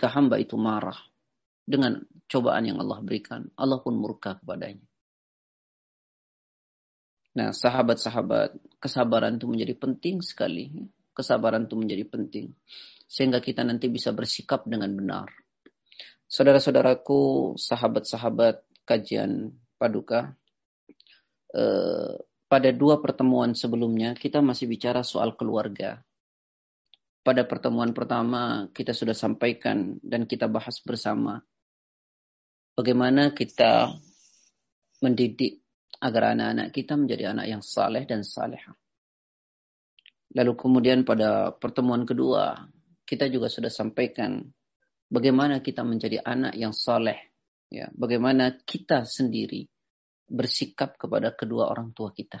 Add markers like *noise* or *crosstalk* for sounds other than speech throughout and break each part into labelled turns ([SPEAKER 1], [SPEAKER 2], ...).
[SPEAKER 1] Jika hamba itu marah dengan cobaan yang Allah berikan, Allah pun murka kepadanya. Nah, sahabat-sahabat, kesabaran itu menjadi penting sekali. Kesabaran itu menjadi penting. Sehingga kita nanti bisa bersikap dengan benar. Saudara-saudaraku, sahabat-sahabat kajian Paduka, eh, pada dua pertemuan sebelumnya kita masih bicara soal keluarga. Pada pertemuan pertama kita sudah sampaikan dan kita bahas bersama bagaimana kita mendidik agar anak-anak kita menjadi anak yang saleh dan salehah. Lalu kemudian pada pertemuan kedua kita juga sudah sampaikan bagaimana kita menjadi anak yang saleh, ya, bagaimana kita sendiri bersikap kepada kedua orang tua kita.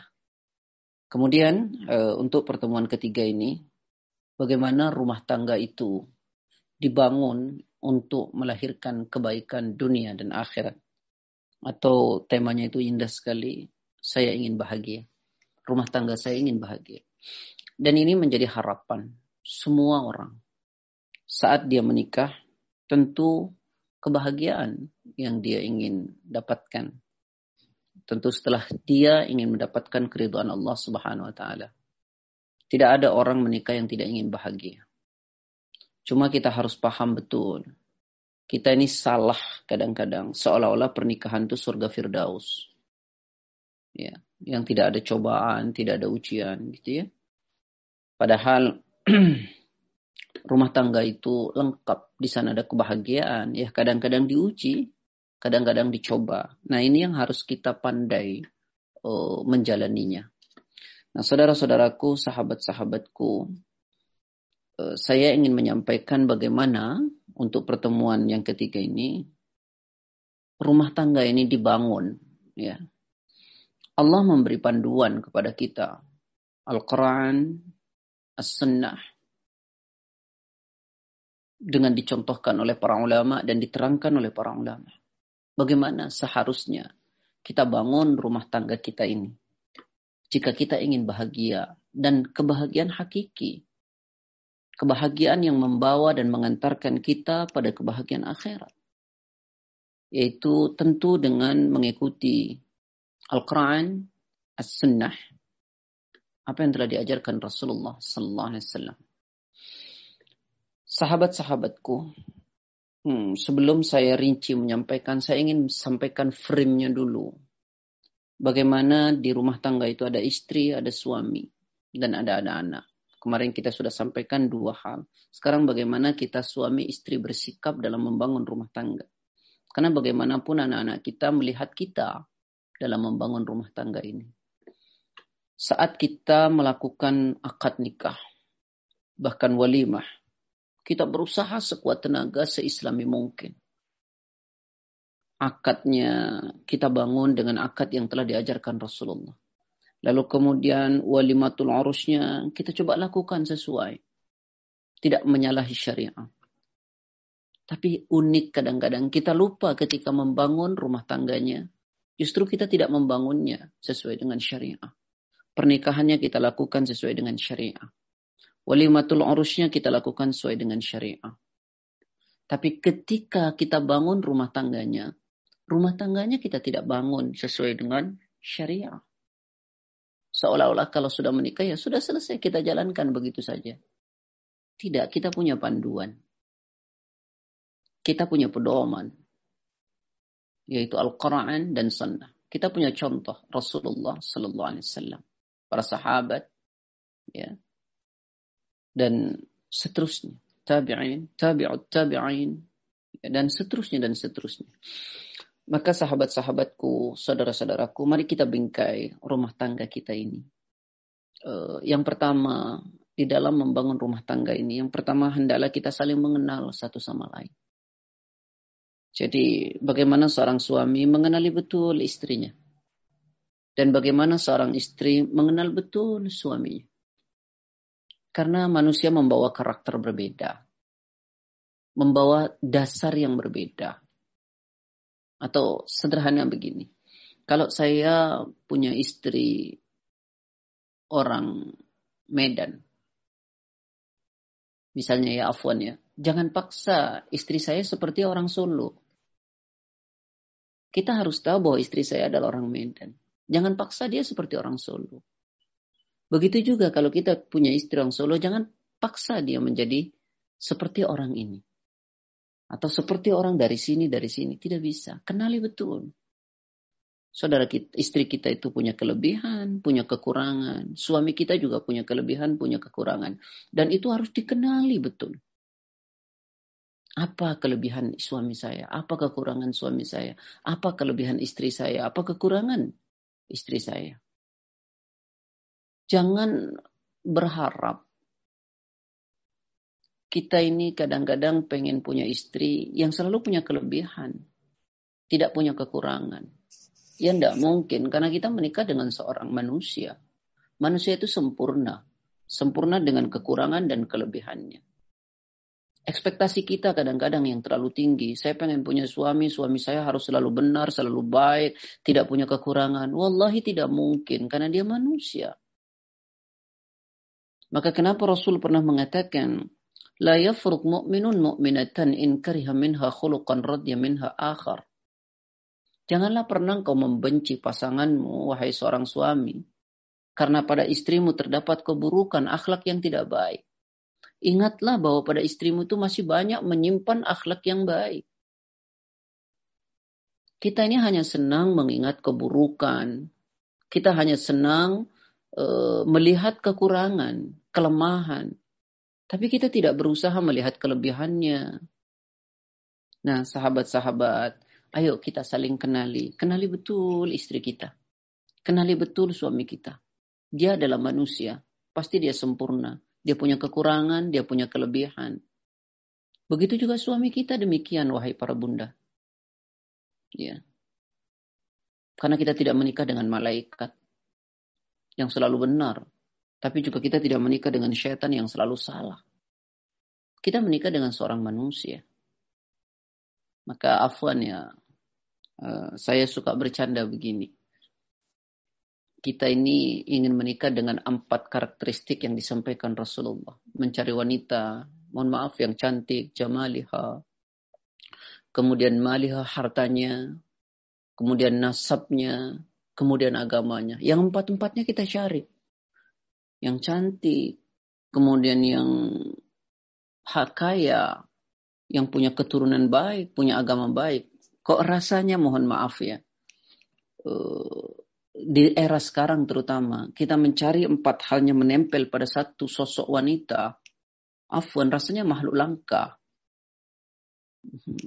[SPEAKER 1] Kemudian uh, untuk pertemuan ketiga ini, bagaimana rumah tangga itu dibangun untuk melahirkan kebaikan dunia dan akhirat. Atau temanya itu indah sekali, saya ingin bahagia. Rumah tangga saya ingin bahagia. Dan ini menjadi harapan semua orang. Saat dia menikah, tentu kebahagiaan yang dia ingin dapatkan Tentu setelah dia ingin mendapatkan keriduan Allah Subhanahu wa taala. Tidak ada orang menikah yang tidak ingin bahagia. Cuma kita harus paham betul. Kita ini salah kadang-kadang seolah-olah pernikahan itu surga firdaus. Ya, yang tidak ada cobaan, tidak ada ujian gitu ya. Padahal *clears throat* rumah tangga itu lengkap, di sana ada kebahagiaan, ya kadang-kadang diuji, kadang-kadang dicoba. Nah ini yang harus kita pandai uh, menjalaninya. Nah saudara-saudaraku, sahabat-sahabatku, uh, saya ingin menyampaikan bagaimana untuk pertemuan yang ketiga ini rumah tangga ini dibangun. Ya, Allah memberi panduan kepada kita. Al-Quran, As-Sunnah, dengan dicontohkan oleh para ulama dan diterangkan oleh para ulama. Bagaimana seharusnya kita bangun rumah tangga kita ini? Jika kita ingin bahagia dan kebahagiaan hakiki, kebahagiaan yang membawa dan mengantarkan kita pada kebahagiaan akhirat, yaitu tentu dengan mengikuti Al-Quran, As-Sunnah, apa yang telah diajarkan Rasulullah Sallallahu Alaihi Wasallam. Sahabat-sahabatku, Hmm, sebelum saya rinci menyampaikan, saya ingin sampaikan frame-nya dulu. Bagaimana di rumah tangga itu ada istri, ada suami, dan ada anak-anak. Kemarin kita sudah sampaikan dua hal. Sekarang bagaimana kita suami istri bersikap dalam membangun rumah tangga. Karena bagaimanapun anak-anak kita melihat kita dalam membangun rumah tangga ini. Saat kita melakukan akad nikah, bahkan walimah, kita berusaha sekuat tenaga seislami mungkin. Akadnya kita bangun dengan akad yang telah diajarkan Rasulullah. Lalu kemudian walimatul arusnya kita coba lakukan sesuai. Tidak menyalahi syariat. Tapi unik kadang-kadang kita lupa ketika membangun rumah tangganya. Justru kita tidak membangunnya sesuai dengan syariat. Pernikahannya kita lakukan sesuai dengan syariat. Walimatul urusnya kita lakukan sesuai dengan syariah. Tapi ketika kita bangun rumah tangganya, rumah tangganya kita tidak bangun sesuai dengan syariah. Seolah-olah kalau sudah menikah ya sudah selesai kita jalankan begitu saja. Tidak, kita punya panduan. Kita punya pedoman. Yaitu Al-Quran dan Sunnah. Kita punya contoh Rasulullah Sallallahu Alaihi Wasallam. Para sahabat, ya, dan seterusnya. Tabi'in, tabi'ut tabi'in, dan seterusnya dan seterusnya. Maka sahabat-sahabatku, saudara-saudaraku, mari kita bingkai rumah tangga kita ini. Uh, yang pertama, di dalam membangun rumah tangga ini, yang pertama hendaklah kita saling mengenal satu sama lain. Jadi bagaimana seorang suami mengenali betul istrinya. Dan bagaimana seorang istri mengenal betul suaminya. Karena manusia membawa karakter berbeda. Membawa dasar yang berbeda. Atau sederhana begini. Kalau saya punya istri orang Medan. Misalnya ya Afwan ya. Jangan paksa istri saya seperti orang Solo. Kita harus tahu bahwa istri saya adalah orang Medan. Jangan paksa dia seperti orang Solo. Begitu juga kalau kita punya istri orang Solo, jangan paksa dia menjadi seperti orang ini. Atau seperti orang dari sini, dari sini. Tidak bisa. Kenali betul. Saudara kita, istri kita itu punya kelebihan, punya kekurangan. Suami kita juga punya kelebihan, punya kekurangan. Dan itu harus dikenali betul. Apa kelebihan suami saya? Apa kekurangan suami saya? Apa kelebihan istri saya? Apa kekurangan istri saya? Jangan berharap kita ini kadang-kadang pengen punya istri yang selalu punya kelebihan, tidak punya kekurangan. Ya tidak mungkin karena kita menikah dengan seorang manusia. Manusia itu sempurna, sempurna dengan kekurangan dan kelebihannya. Ekspektasi kita kadang-kadang yang terlalu tinggi. Saya pengen punya suami, suami saya harus selalu benar, selalu baik, tidak punya kekurangan. Wallahi tidak mungkin karena dia manusia. Maka kenapa Rasul pernah mengatakan, La yafruq mu'minun mu'minatan in kariha minha khuluqan radya minha akhar. Janganlah pernah kau membenci pasanganmu, wahai seorang suami, karena pada istrimu terdapat keburukan akhlak yang tidak baik. Ingatlah bahwa pada istrimu itu masih banyak menyimpan akhlak yang baik. Kita ini hanya senang mengingat keburukan. Kita hanya senang uh, melihat kekurangan, kelemahan. Tapi kita tidak berusaha melihat kelebihannya. Nah, sahabat-sahabat, ayo kita saling kenali. Kenali betul istri kita. Kenali betul suami kita. Dia adalah manusia. Pasti dia sempurna. Dia punya kekurangan, dia punya kelebihan. Begitu juga suami kita demikian, wahai para bunda. Ya. Karena kita tidak menikah dengan malaikat yang selalu benar, tapi juga kita tidak menikah dengan syaitan yang selalu salah. Kita menikah dengan seorang manusia. Maka afwan ya, uh, saya suka bercanda begini. Kita ini ingin menikah dengan empat karakteristik yang disampaikan Rasulullah. Mencari wanita, mohon maaf yang cantik, jamaliha. Kemudian maliha hartanya, kemudian nasabnya, kemudian agamanya. Yang empat-empatnya kita cari yang cantik, kemudian yang kaya, yang punya keturunan baik, punya agama baik. Kok rasanya mohon maaf ya, eh, di era sekarang terutama, kita mencari empat halnya menempel pada satu sosok wanita, afwan rasanya makhluk langka.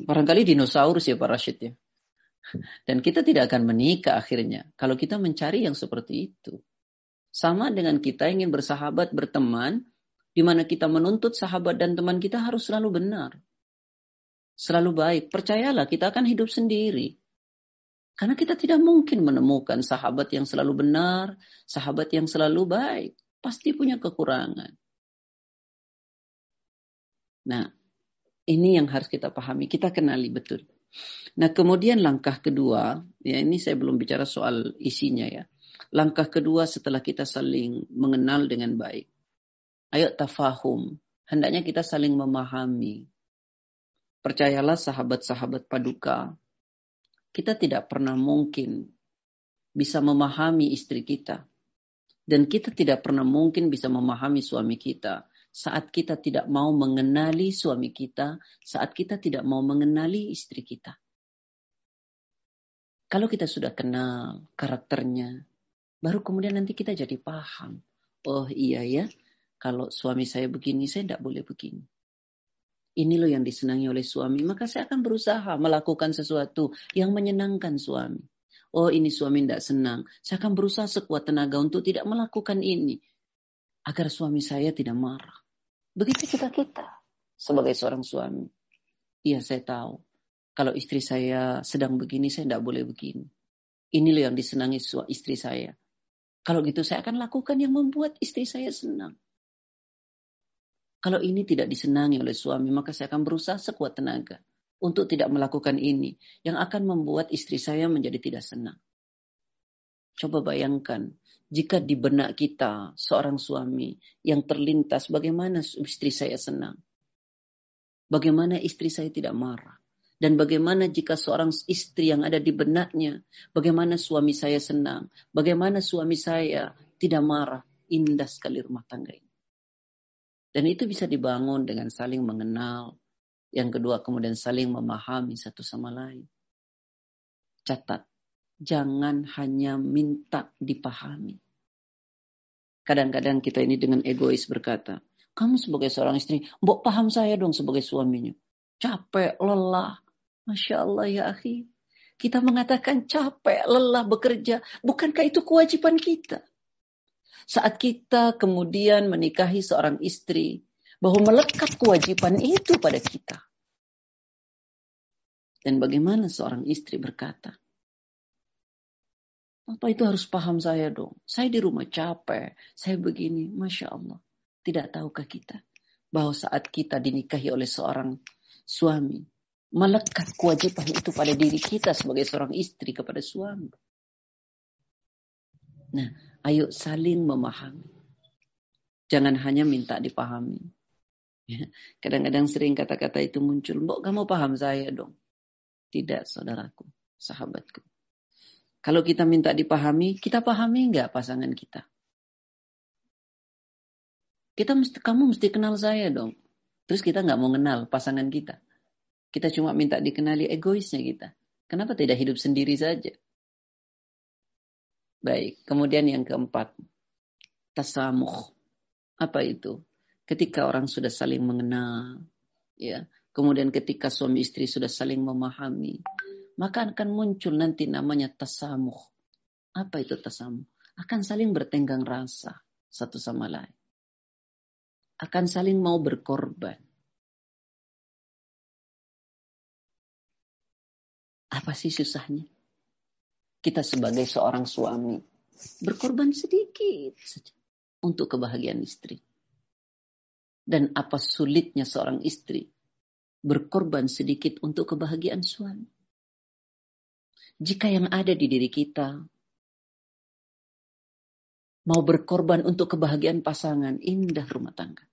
[SPEAKER 1] Barangkali dinosaurus ya Pak Rashid ya. Dan kita tidak akan menikah akhirnya kalau kita mencari yang seperti itu. Sama dengan kita ingin bersahabat, berteman, di mana kita menuntut sahabat dan teman kita harus selalu benar. Selalu baik. Percayalah, kita akan hidup sendiri. Karena kita tidak mungkin menemukan sahabat yang selalu benar, sahabat yang selalu baik. Pasti punya kekurangan. Nah, ini yang harus kita pahami, kita kenali betul. Nah, kemudian langkah kedua, ya ini saya belum bicara soal isinya ya. Langkah kedua setelah kita saling mengenal dengan baik. Ayo tafahum. Hendaknya kita saling memahami. Percayalah sahabat-sahabat paduka. Kita tidak pernah mungkin bisa memahami istri kita. Dan kita tidak pernah mungkin bisa memahami suami kita saat kita tidak mau mengenali suami kita, saat kita tidak mau mengenali istri kita. Kalau kita sudah kenal karakternya, Baru kemudian nanti kita jadi paham. Oh iya ya, kalau suami saya begini, saya tidak boleh begini. Ini loh yang disenangi oleh suami, maka saya akan berusaha melakukan sesuatu yang menyenangkan suami. Oh ini suami tidak senang, saya akan berusaha sekuat tenaga untuk tidak melakukan ini. Agar suami saya tidak marah. Begitu kita kita sebagai seorang suami. Iya saya tahu. Kalau istri saya sedang begini, saya tidak boleh begini. Ini loh yang disenangi istri saya. Kalau gitu saya akan lakukan yang membuat istri saya senang. Kalau ini tidak disenangi oleh suami, maka saya akan berusaha sekuat tenaga untuk tidak melakukan ini yang akan membuat istri saya menjadi tidak senang. Coba bayangkan, jika di benak kita seorang suami yang terlintas bagaimana istri saya senang. Bagaimana istri saya tidak marah? Dan bagaimana jika seorang istri yang ada di benaknya, bagaimana suami saya senang, bagaimana suami saya tidak marah, indah sekali rumah tangga ini. Dan itu bisa dibangun dengan saling mengenal, yang kedua kemudian saling memahami satu sama lain. Catat, jangan hanya minta dipahami. Kadang-kadang kita ini dengan egois berkata, kamu sebagai seorang istri, mbok paham saya dong sebagai suaminya. Capek, lelah, Masya Allah ya akhi. Kita mengatakan capek, lelah bekerja. Bukankah itu kewajiban kita? Saat kita kemudian menikahi seorang istri, bahwa melekat kewajiban itu pada kita. Dan bagaimana seorang istri berkata, apa itu harus paham saya dong. Saya di rumah capek, saya begini. Masya Allah. Tidak tahukah kita bahwa saat kita dinikahi oleh seorang suami, melekat kewajiban itu pada diri kita sebagai seorang istri kepada suami. Nah, ayo saling memahami. Jangan hanya minta dipahami. Ya, kadang-kadang sering kata-kata itu muncul. Mbok kamu paham saya dong. Tidak saudaraku, sahabatku. Kalau kita minta dipahami, kita pahami enggak pasangan kita? Kita mesti, kamu mesti kenal saya dong. Terus kita nggak mau kenal pasangan kita. Kita cuma minta dikenali egoisnya kita. Kenapa tidak hidup sendiri saja? Baik, kemudian yang keempat. Tasamuh. Apa itu? Ketika orang sudah saling mengenal, ya. Kemudian ketika suami istri sudah saling memahami, maka akan muncul nanti namanya tasamuh. Apa itu tasamuh? Akan saling bertenggang rasa satu sama lain. Akan saling mau berkorban Apa sih susahnya? Kita sebagai seorang suami berkorban sedikit saja untuk kebahagiaan istri. Dan apa sulitnya seorang istri berkorban sedikit untuk kebahagiaan suami. Jika yang ada di diri kita mau berkorban untuk kebahagiaan pasangan, indah rumah tangga.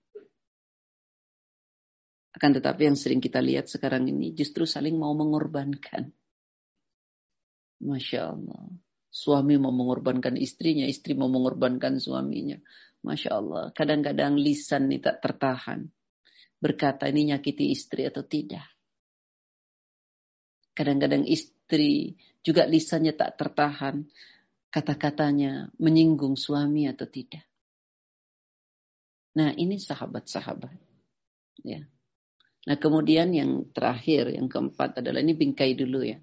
[SPEAKER 1] Akan tetapi yang sering kita lihat sekarang ini justru saling mau mengorbankan. Masya Allah. Suami mau mengorbankan istrinya, istri mau mengorbankan suaminya. Masya Allah. Kadang-kadang lisan ini tak tertahan. Berkata ini nyakiti istri atau tidak. Kadang-kadang istri juga lisannya tak tertahan. Kata-katanya menyinggung suami atau tidak. Nah ini sahabat-sahabat. Ya. Nah kemudian yang terakhir, yang keempat adalah ini bingkai dulu ya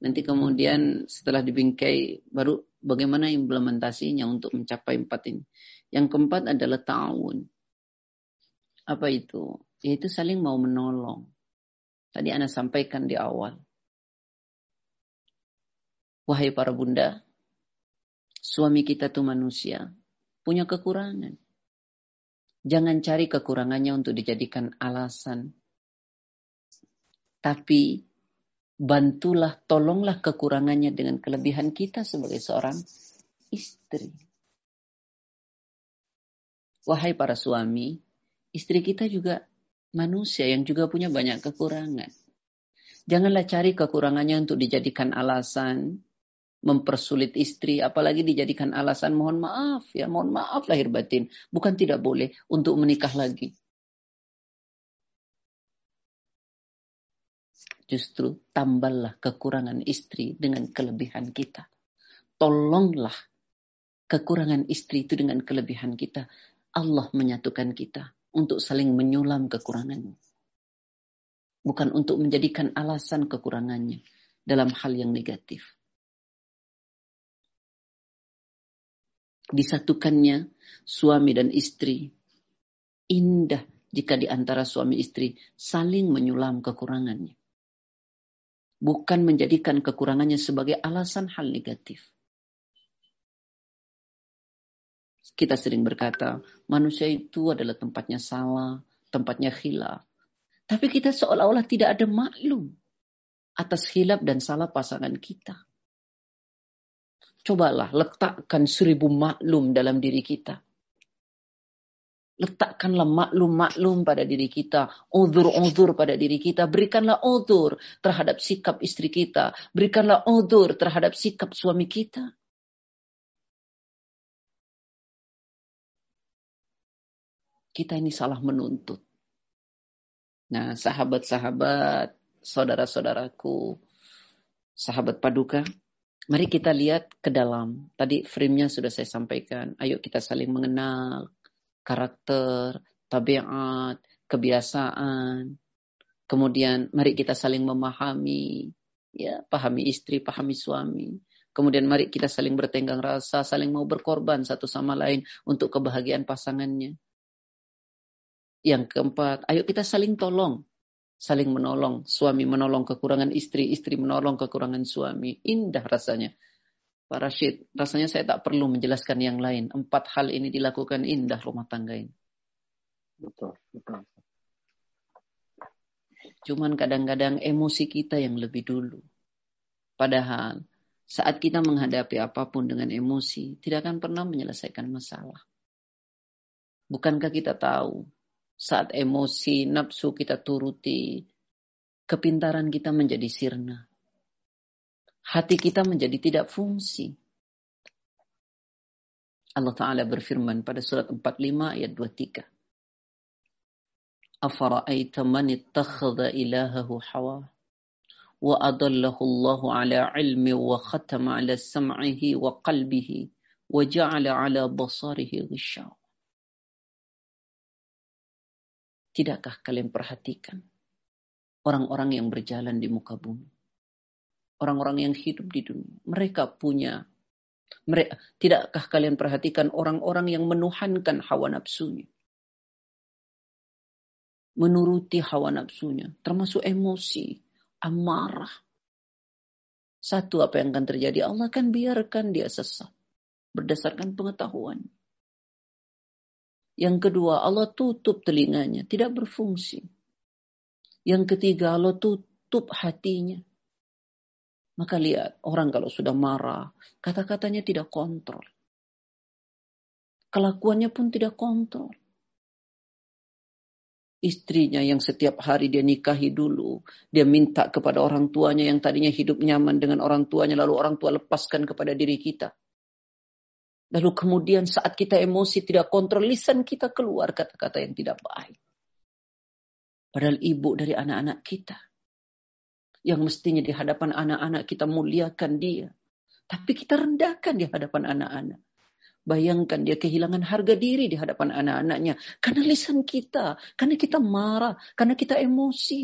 [SPEAKER 1] Nanti kemudian setelah dibingkai baru bagaimana implementasinya untuk mencapai empat ini. Yang keempat adalah ta'awun. Apa itu? Yaitu saling mau menolong. Tadi Anda sampaikan di awal. Wahai para bunda, suami kita tuh manusia, punya kekurangan. Jangan cari kekurangannya untuk dijadikan alasan. Tapi bantulah, tolonglah kekurangannya dengan kelebihan kita sebagai seorang istri. Wahai para suami, istri kita juga manusia yang juga punya banyak kekurangan. Janganlah cari kekurangannya untuk dijadikan alasan mempersulit istri, apalagi dijadikan alasan mohon maaf ya, mohon maaf lahir batin. Bukan tidak boleh untuk menikah lagi. Justru tambahlah kekurangan istri dengan kelebihan kita. Tolonglah kekurangan istri itu dengan kelebihan kita. Allah menyatukan kita untuk saling menyulam kekurangannya. Bukan untuk menjadikan alasan kekurangannya dalam hal yang negatif. Disatukannya suami dan istri. Indah jika di antara suami istri saling menyulam kekurangannya bukan menjadikan kekurangannya sebagai alasan hal negatif. Kita sering berkata, manusia itu adalah tempatnya salah, tempatnya khilaf. Tapi kita seolah-olah tidak ada maklum atas khilaf dan salah pasangan kita. Cobalah letakkan seribu maklum dalam diri kita. Letakkanlah maklum-maklum pada diri kita. Uzur-uzur pada diri kita. Berikanlah uzur terhadap sikap istri kita. Berikanlah uzur terhadap sikap suami kita. Kita ini salah menuntut. Nah, sahabat-sahabat, saudara-saudaraku, sahabat paduka, mari kita lihat ke dalam. Tadi frame-nya sudah saya sampaikan. Ayo kita saling mengenal, karakter, tabiat, kebiasaan. Kemudian mari kita saling memahami, ya, pahami istri, pahami suami. Kemudian mari kita saling bertenggang rasa, saling mau berkorban satu sama lain untuk kebahagiaan pasangannya. Yang keempat, ayo kita saling tolong, saling menolong. Suami menolong kekurangan istri, istri menolong kekurangan suami. Indah rasanya. Pak Rashid, rasanya saya tak perlu menjelaskan yang lain. Empat hal ini dilakukan indah rumah tangga ini. Betul, betul. Cuman kadang-kadang emosi kita yang lebih dulu. Padahal saat kita menghadapi apa pun dengan emosi, tidak akan pernah menyelesaikan masalah. Bukankah kita tahu saat emosi, nafsu kita turuti, kepintaran kita menjadi sirna hati kita menjadi tidak fungsi. Allah Ta'ala berfirman pada surat 45 ayat 23. Afara'aita man ittakhadha ilahahu hawa wa adallahu Allahu ala ilmi wa khatama ala sam'ihi wa qalbihi wa ja'ala ala basarihi ghishaw. Tidakkah kalian perhatikan orang-orang yang berjalan di muka bumi? Orang-orang yang hidup di dunia. Mereka punya mereka, tidakkah kalian perhatikan orang-orang yang menuhankan hawa nafsunya? Menuruti hawa nafsunya, termasuk emosi, amarah. Satu apa yang akan terjadi, Allah akan biarkan dia sesat berdasarkan pengetahuan. Yang kedua, Allah tutup telinganya, tidak berfungsi. Yang ketiga, Allah tutup hatinya, maka lihat, orang kalau sudah marah, kata-katanya tidak kontrol. Kelakuannya pun tidak kontrol. Istrinya yang setiap hari dia nikahi dulu, dia minta kepada orang tuanya yang tadinya hidup nyaman dengan orang tuanya, lalu orang tua lepaskan kepada diri kita. Lalu kemudian saat kita emosi tidak kontrol, lisan kita keluar kata-kata yang tidak baik. Padahal ibu dari anak-anak kita yang mestinya di hadapan anak-anak kita muliakan dia. Tapi kita rendahkan di hadapan anak-anak. Bayangkan dia kehilangan harga diri di hadapan anak-anaknya. Karena lisan kita. Karena kita marah. Karena kita emosi.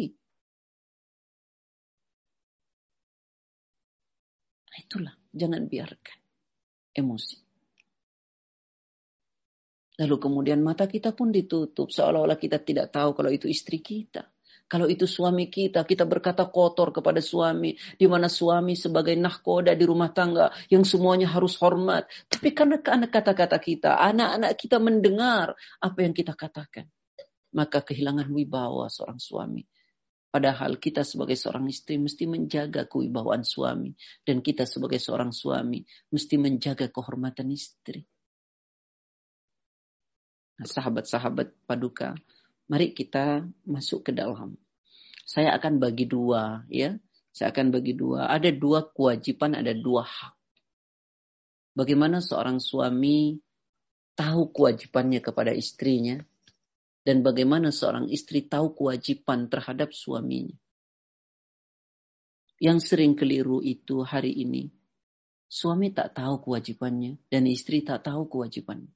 [SPEAKER 1] Nah, itulah. Jangan biarkan emosi. Lalu kemudian mata kita pun ditutup. Seolah-olah kita tidak tahu kalau itu istri kita. Kalau itu suami kita, kita berkata kotor kepada suami, di mana suami sebagai nahkoda di rumah tangga yang semuanya harus hormat. Tapi karena kata-kata kita, anak-anak kita mendengar apa yang kita katakan, maka kehilangan wibawa seorang suami. Padahal kita sebagai seorang istri mesti menjaga kewibawaan suami. Dan kita sebagai seorang suami mesti menjaga kehormatan istri. Nah, sahabat-sahabat paduka, Mari kita masuk ke dalam. Saya akan bagi dua, ya. Saya akan bagi dua. Ada dua kewajiban, ada dua hak. Bagaimana seorang suami tahu kewajibannya kepada istrinya dan bagaimana seorang istri tahu kewajiban terhadap suaminya. Yang sering keliru itu hari ini, suami tak tahu kewajibannya dan istri tak tahu kewajibannya.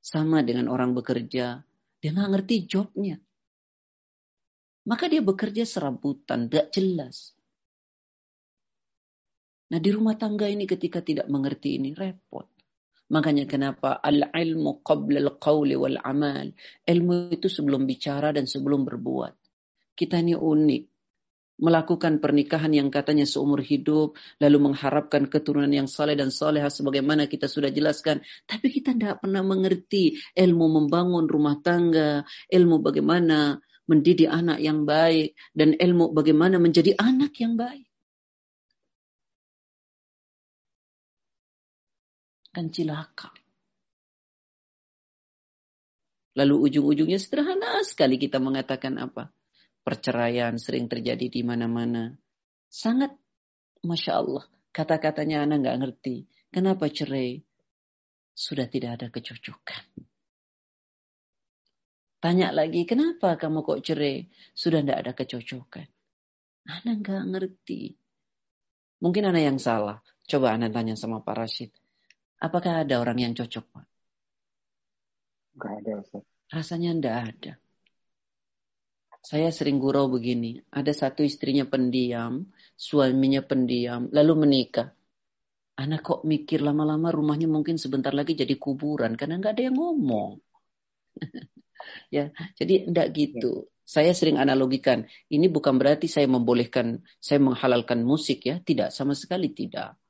[SPEAKER 1] Sama dengan orang bekerja, dia nggak ngerti jobnya. Maka dia bekerja serabutan, gak jelas. Nah di rumah tangga ini ketika tidak mengerti ini repot. Makanya kenapa al-ilmu qabla al-qawli wal-amal. Ilmu itu sebelum bicara dan sebelum berbuat. Kita ini unik melakukan pernikahan yang katanya seumur hidup, lalu mengharapkan keturunan yang saleh dan soleha sebagaimana kita sudah jelaskan. Tapi kita tidak pernah mengerti ilmu membangun rumah tangga, ilmu bagaimana mendidik anak yang baik, dan ilmu bagaimana menjadi anak yang baik. Kan cilaka. Lalu ujung-ujungnya sederhana sekali kita mengatakan apa? Perceraian sering terjadi di mana-mana. Sangat, Masya Allah. Kata-katanya anak nggak ngerti. Kenapa cerai? Sudah tidak ada kecocokan. Tanya lagi, kenapa kamu kok cerai? Sudah tidak ada kecocokan. Anak nggak ngerti. Mungkin anak yang salah. Coba anak tanya sama Pak Rashid. Apakah ada orang yang cocok, Pak?
[SPEAKER 2] Enggak ada, Ustaz.
[SPEAKER 1] Rasanya enggak ada. Saya sering gurau begini. Ada satu istrinya pendiam, suaminya pendiam, lalu menikah. Anak kok mikir lama-lama rumahnya mungkin sebentar lagi jadi kuburan karena nggak ada yang ngomong. *laughs* ya, jadi enggak gitu. Saya sering analogikan, ini bukan berarti saya membolehkan, saya menghalalkan musik ya, tidak sama sekali tidak.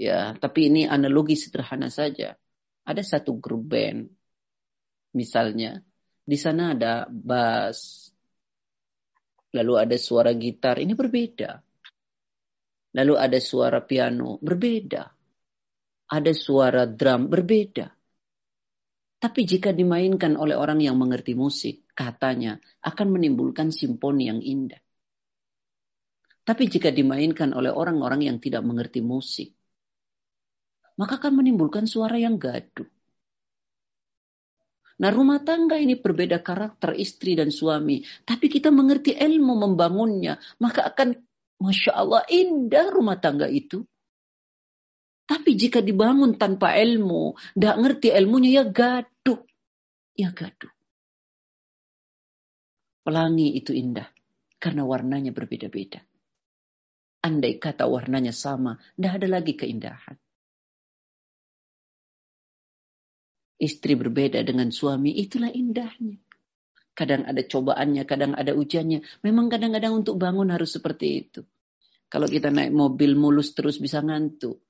[SPEAKER 1] Ya, tapi ini analogi sederhana saja. Ada satu grup band, misalnya, di sana ada bass, lalu ada suara gitar, ini berbeda. Lalu ada suara piano, berbeda. Ada suara drum, berbeda. Tapi jika dimainkan oleh orang yang mengerti musik, katanya akan menimbulkan simponi yang indah. Tapi jika dimainkan oleh orang-orang yang tidak mengerti musik, maka akan menimbulkan suara yang gaduh. Nah rumah tangga ini berbeda karakter istri dan suami. Tapi kita mengerti ilmu membangunnya. Maka akan Masya Allah indah rumah tangga itu. Tapi jika dibangun tanpa ilmu, tidak ngerti ilmunya ya gaduh. Ya gaduh. Pelangi itu indah. Karena warnanya berbeda-beda. Andai kata warnanya sama, tidak ada lagi keindahan. Istri berbeda dengan suami, itulah indahnya. Kadang ada cobaannya, kadang ada ujiannya. Memang kadang-kadang untuk bangun harus seperti itu. Kalau kita naik mobil mulus terus bisa ngantuk.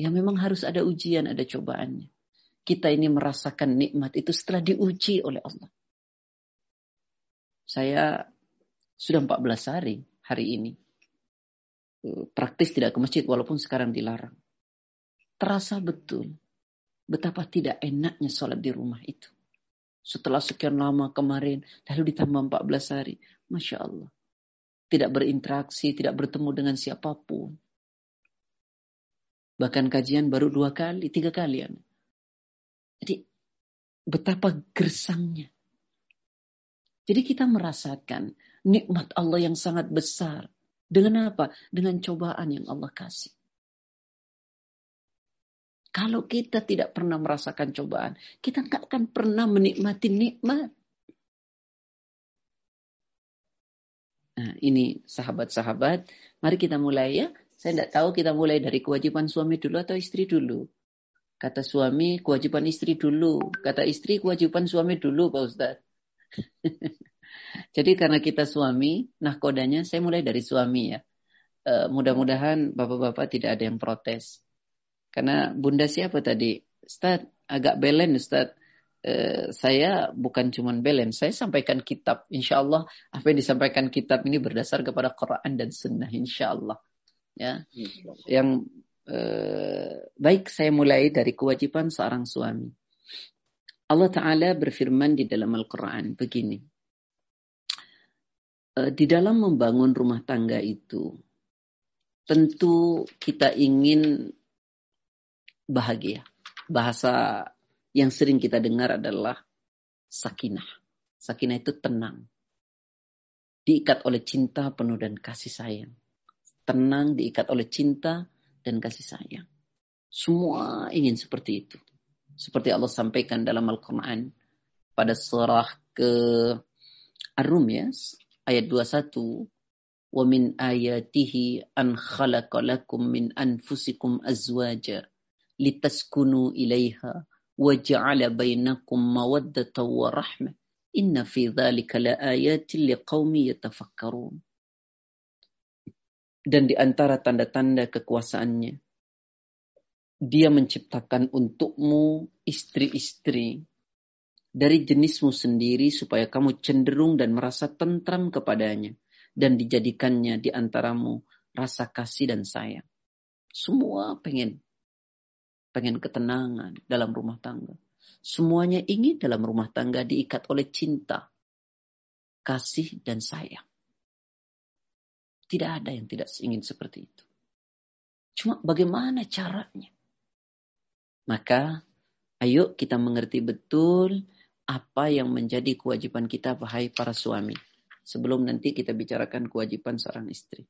[SPEAKER 1] Ya memang harus ada ujian, ada cobaannya. Kita ini merasakan nikmat itu setelah diuji oleh Allah. Saya sudah 14 hari hari ini. Praktis tidak ke masjid walaupun sekarang dilarang. Terasa betul Betapa tidak enaknya sholat di rumah itu. Setelah sekian lama kemarin, lalu ditambah 14 hari. Masya Allah. Tidak berinteraksi, tidak bertemu dengan siapa pun. Bahkan kajian baru dua kali, tiga kali. Jadi betapa gersangnya. Jadi kita merasakan nikmat Allah yang sangat besar. Dengan apa? Dengan cobaan yang Allah kasih. Kalau kita tidak pernah merasakan cobaan, kita nggak akan pernah menikmati nikmat. Nah, ini sahabat-sahabat, mari kita mulai ya. Saya tidak tahu kita mulai dari kewajiban suami dulu atau istri dulu. Kata suami, kewajiban istri dulu. Kata istri, kewajiban suami dulu, Pak Ustadz. *laughs* Jadi karena kita suami, nah kodanya saya mulai dari suami ya. Uh, mudah-mudahan bapak-bapak tidak ada yang protes. Karena bunda siapa tadi? Ustaz, agak belen Ustaz. Uh, saya bukan cuma belen, saya sampaikan kitab. Insya Allah apa yang disampaikan kitab ini berdasar kepada Quran dan Sunnah. Insya Allah. Ya, yang uh, baik saya mulai dari kewajiban seorang suami. Allah Taala berfirman di dalam Al-Quran begini. Uh, di dalam membangun rumah tangga itu, tentu kita ingin bahagia. Bahasa yang sering kita dengar adalah sakinah. Sakinah itu tenang. Diikat oleh cinta penuh dan kasih sayang. Tenang diikat oleh cinta dan kasih sayang. Semua ingin seperti itu. Seperti Allah sampaikan dalam Al-Quran pada surah ke Ar-Rum ya, ayat 21 wa min ayatihi an khalaqa lakum min anfusikum azwaja litaskunu ilaiha wa ja'ala bainakum mawaddatan wa rahmah inna fi dzalika laayatin liqaumi yatafakkarun dan di antara tanda-tanda kekuasaannya dia menciptakan untukmu istri-istri dari jenismu sendiri supaya kamu cenderung dan merasa tentram kepadanya dan dijadikannya di antaramu rasa kasih dan sayang. Semua pengen pengen ketenangan dalam rumah tangga. Semuanya ingin dalam rumah tangga diikat oleh cinta, kasih, dan sayang. Tidak ada yang tidak ingin seperti itu. Cuma bagaimana caranya? Maka ayo kita mengerti betul apa yang menjadi kewajiban kita wahai para suami. Sebelum nanti kita bicarakan kewajiban seorang istri.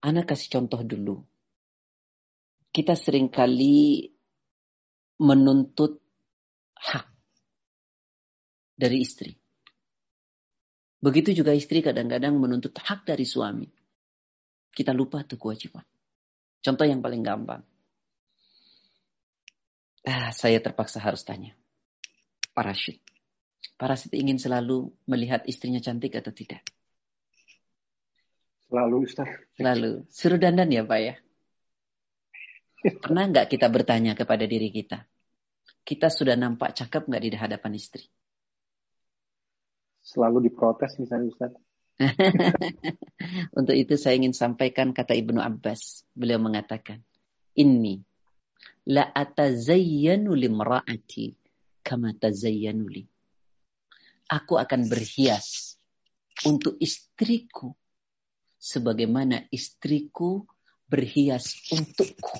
[SPEAKER 1] Anak kasih contoh dulu. Kita sering kali menuntut hak dari istri. Begitu juga istri kadang-kadang menuntut hak dari suami. Kita lupa tuh kewajiban. Contoh yang paling gampang. Ah, saya terpaksa harus tanya. Parasit. Parasit ingin selalu melihat istrinya cantik atau tidak?
[SPEAKER 2] Selalu, Ustaz.
[SPEAKER 1] Selalu. Suruh dandan ya, Pak ya? Pernah nggak kita bertanya kepada diri kita? Kita sudah nampak cakep nggak di hadapan istri?
[SPEAKER 2] Selalu diprotes misalnya Ustaz. *laughs*
[SPEAKER 1] Untuk itu saya ingin sampaikan kata Ibnu Abbas. Beliau mengatakan, Inni la atazayyanu limra'ati kama tazayyanu li. Aku akan berhias untuk istriku sebagaimana istriku berhias untukku.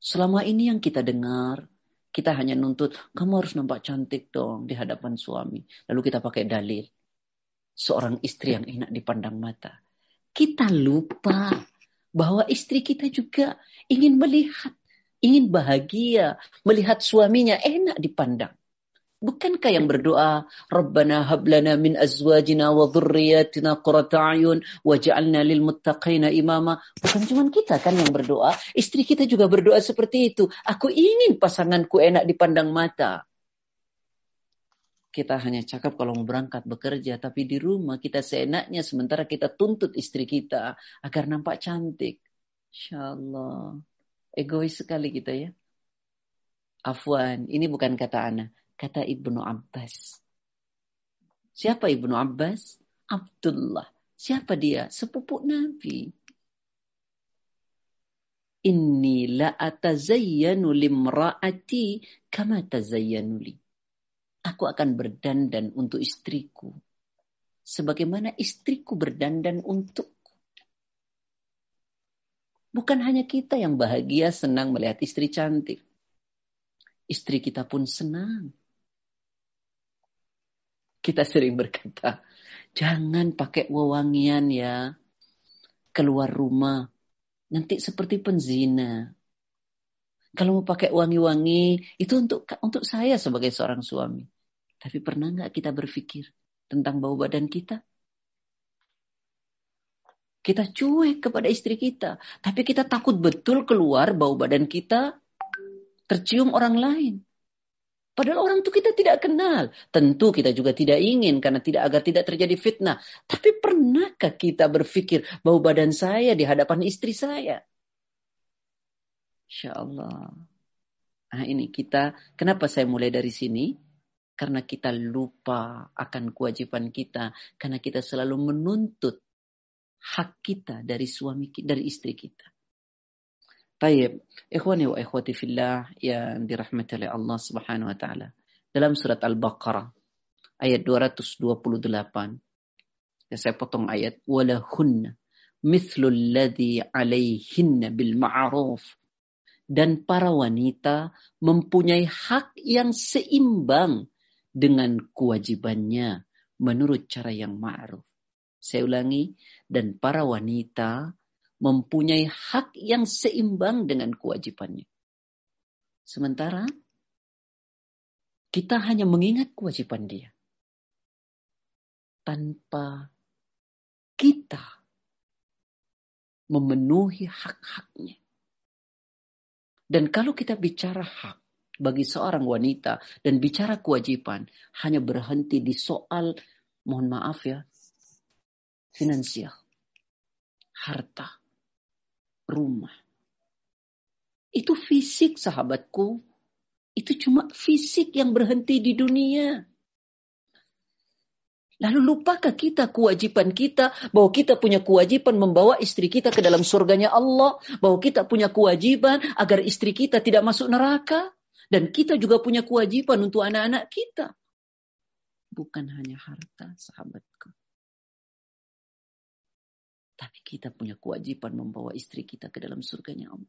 [SPEAKER 1] Selama ini yang kita dengar, kita hanya nuntut, kamu harus nampak cantik dong di hadapan suami. Lalu kita pakai dalil. Seorang istri yang enak dipandang mata. Kita lupa bahwa istri kita juga ingin melihat, ingin bahagia, melihat suaminya enak dipandang. Bukankah yang berdoa, Rabbana hablana min azwajina wa dhurriyyatina qurrata a'yun waj'alna lil muttaqina imama. Bukan cuma kita kan yang berdoa, istri kita juga berdoa seperti itu. Aku ingin pasanganku enak dipandang mata. Kita hanya cakap kalau mau berangkat bekerja, tapi di rumah kita seenaknya sementara kita tuntut istri kita agar nampak cantik. Insya Allah. Egois sekali kita ya. Afwan, ini bukan kata anak Kata Ibnu Abbas. Siapa Ibnu Abbas? Abdullah. Siapa dia? Sepupu Nabi. Inni la atazayyanu limra'ati kama tazayyanu li. Aku akan berdandan untuk istriku. Sebagaimana istriku berdandan untukku. Bukan hanya kita yang bahagia senang melihat istri cantik. Istri kita pun senang kita sering berkata, jangan pakai wewangian ya. Keluar rumah. Nanti seperti penzina. Kalau mau pakai wangi-wangi, itu untuk untuk saya sebagai seorang suami. Tapi pernah nggak kita berpikir tentang bau badan kita? Kita cuek kepada istri kita. Tapi kita takut betul keluar bau badan kita tercium orang lain. Padahal orang itu kita tidak kenal. Tentu kita juga tidak ingin karena tidak agar tidak terjadi fitnah. Tapi pernahkah kita berpikir bau badan saya di hadapan istri saya? Insya Allah. Nah ini kita, kenapa saya mulai dari sini? Karena kita lupa akan kewajiban kita. Karena kita selalu menuntut hak kita dari suami dari istri kita. Tayyib, ikhwani wa ikhwati fillah yang dirahmati oleh Allah Subhanahu wa taala. Dalam surat Al-Baqarah ayat 228. Ya, saya potong ayat walahunna mithlul ladzi alaihinna bil ma'ruf dan para wanita mempunyai hak yang seimbang dengan kewajibannya menurut cara yang ma'ruf. Saya ulangi, dan para wanita mempunyai hak yang seimbang dengan kewajibannya. Sementara kita hanya mengingat kewajiban dia. Tanpa kita memenuhi hak-haknya. Dan kalau kita bicara hak bagi seorang wanita dan bicara kewajiban hanya berhenti di soal mohon maaf ya finansial, harta, rumah. Itu fisik sahabatku. Itu cuma fisik yang berhenti di dunia. Lalu lupakah kita kewajiban kita bahwa kita punya kewajiban membawa istri kita ke dalam surganya Allah, bahwa kita punya kewajiban agar istri kita tidak masuk neraka dan kita juga punya kewajiban untuk anak-anak kita. Bukan hanya harta, sahabatku. Tapi kita punya kewajiban membawa istri kita ke dalam surganya Allah.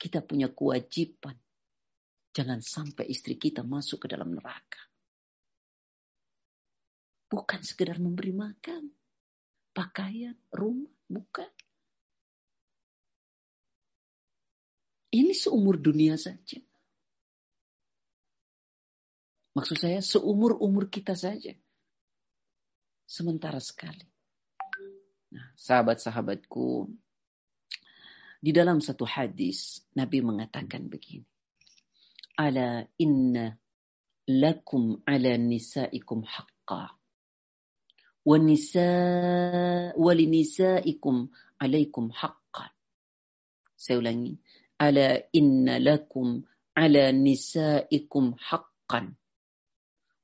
[SPEAKER 1] Kita punya kewajiban jangan sampai istri kita masuk ke dalam neraka. Bukan sekedar memberi makan, pakaian, rumah, bukan. Ini seumur dunia saja. Maksud saya seumur-umur kita saja. Sementara sekali. Nah, sahabat-sahabatku, di dalam satu hadis Nabi mengatakan begini. Ala inna lakum ala nisaikum haqqa. Wa nisa walinisaikum alaikum haqqan. Saya ulangi. Ala inna lakum ala nisaikum haqqan.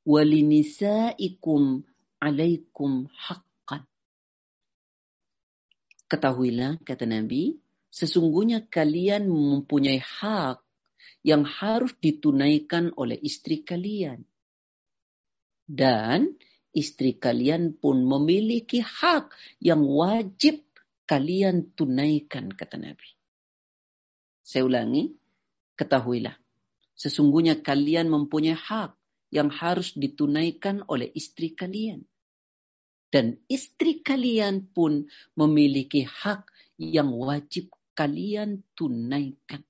[SPEAKER 1] Walinisaikum alaikum haqqan ketahuilah kata Nabi sesungguhnya kalian mempunyai hak yang harus ditunaikan oleh istri kalian dan istri kalian pun memiliki hak yang wajib kalian tunaikan, kata Nabi. Saya ulangi, ketahuilah. Sesungguhnya kalian mempunyai hak yang harus ditunaikan oleh istri kalian. Dan istri kalian pun memiliki hak yang wajib kalian tunaikan.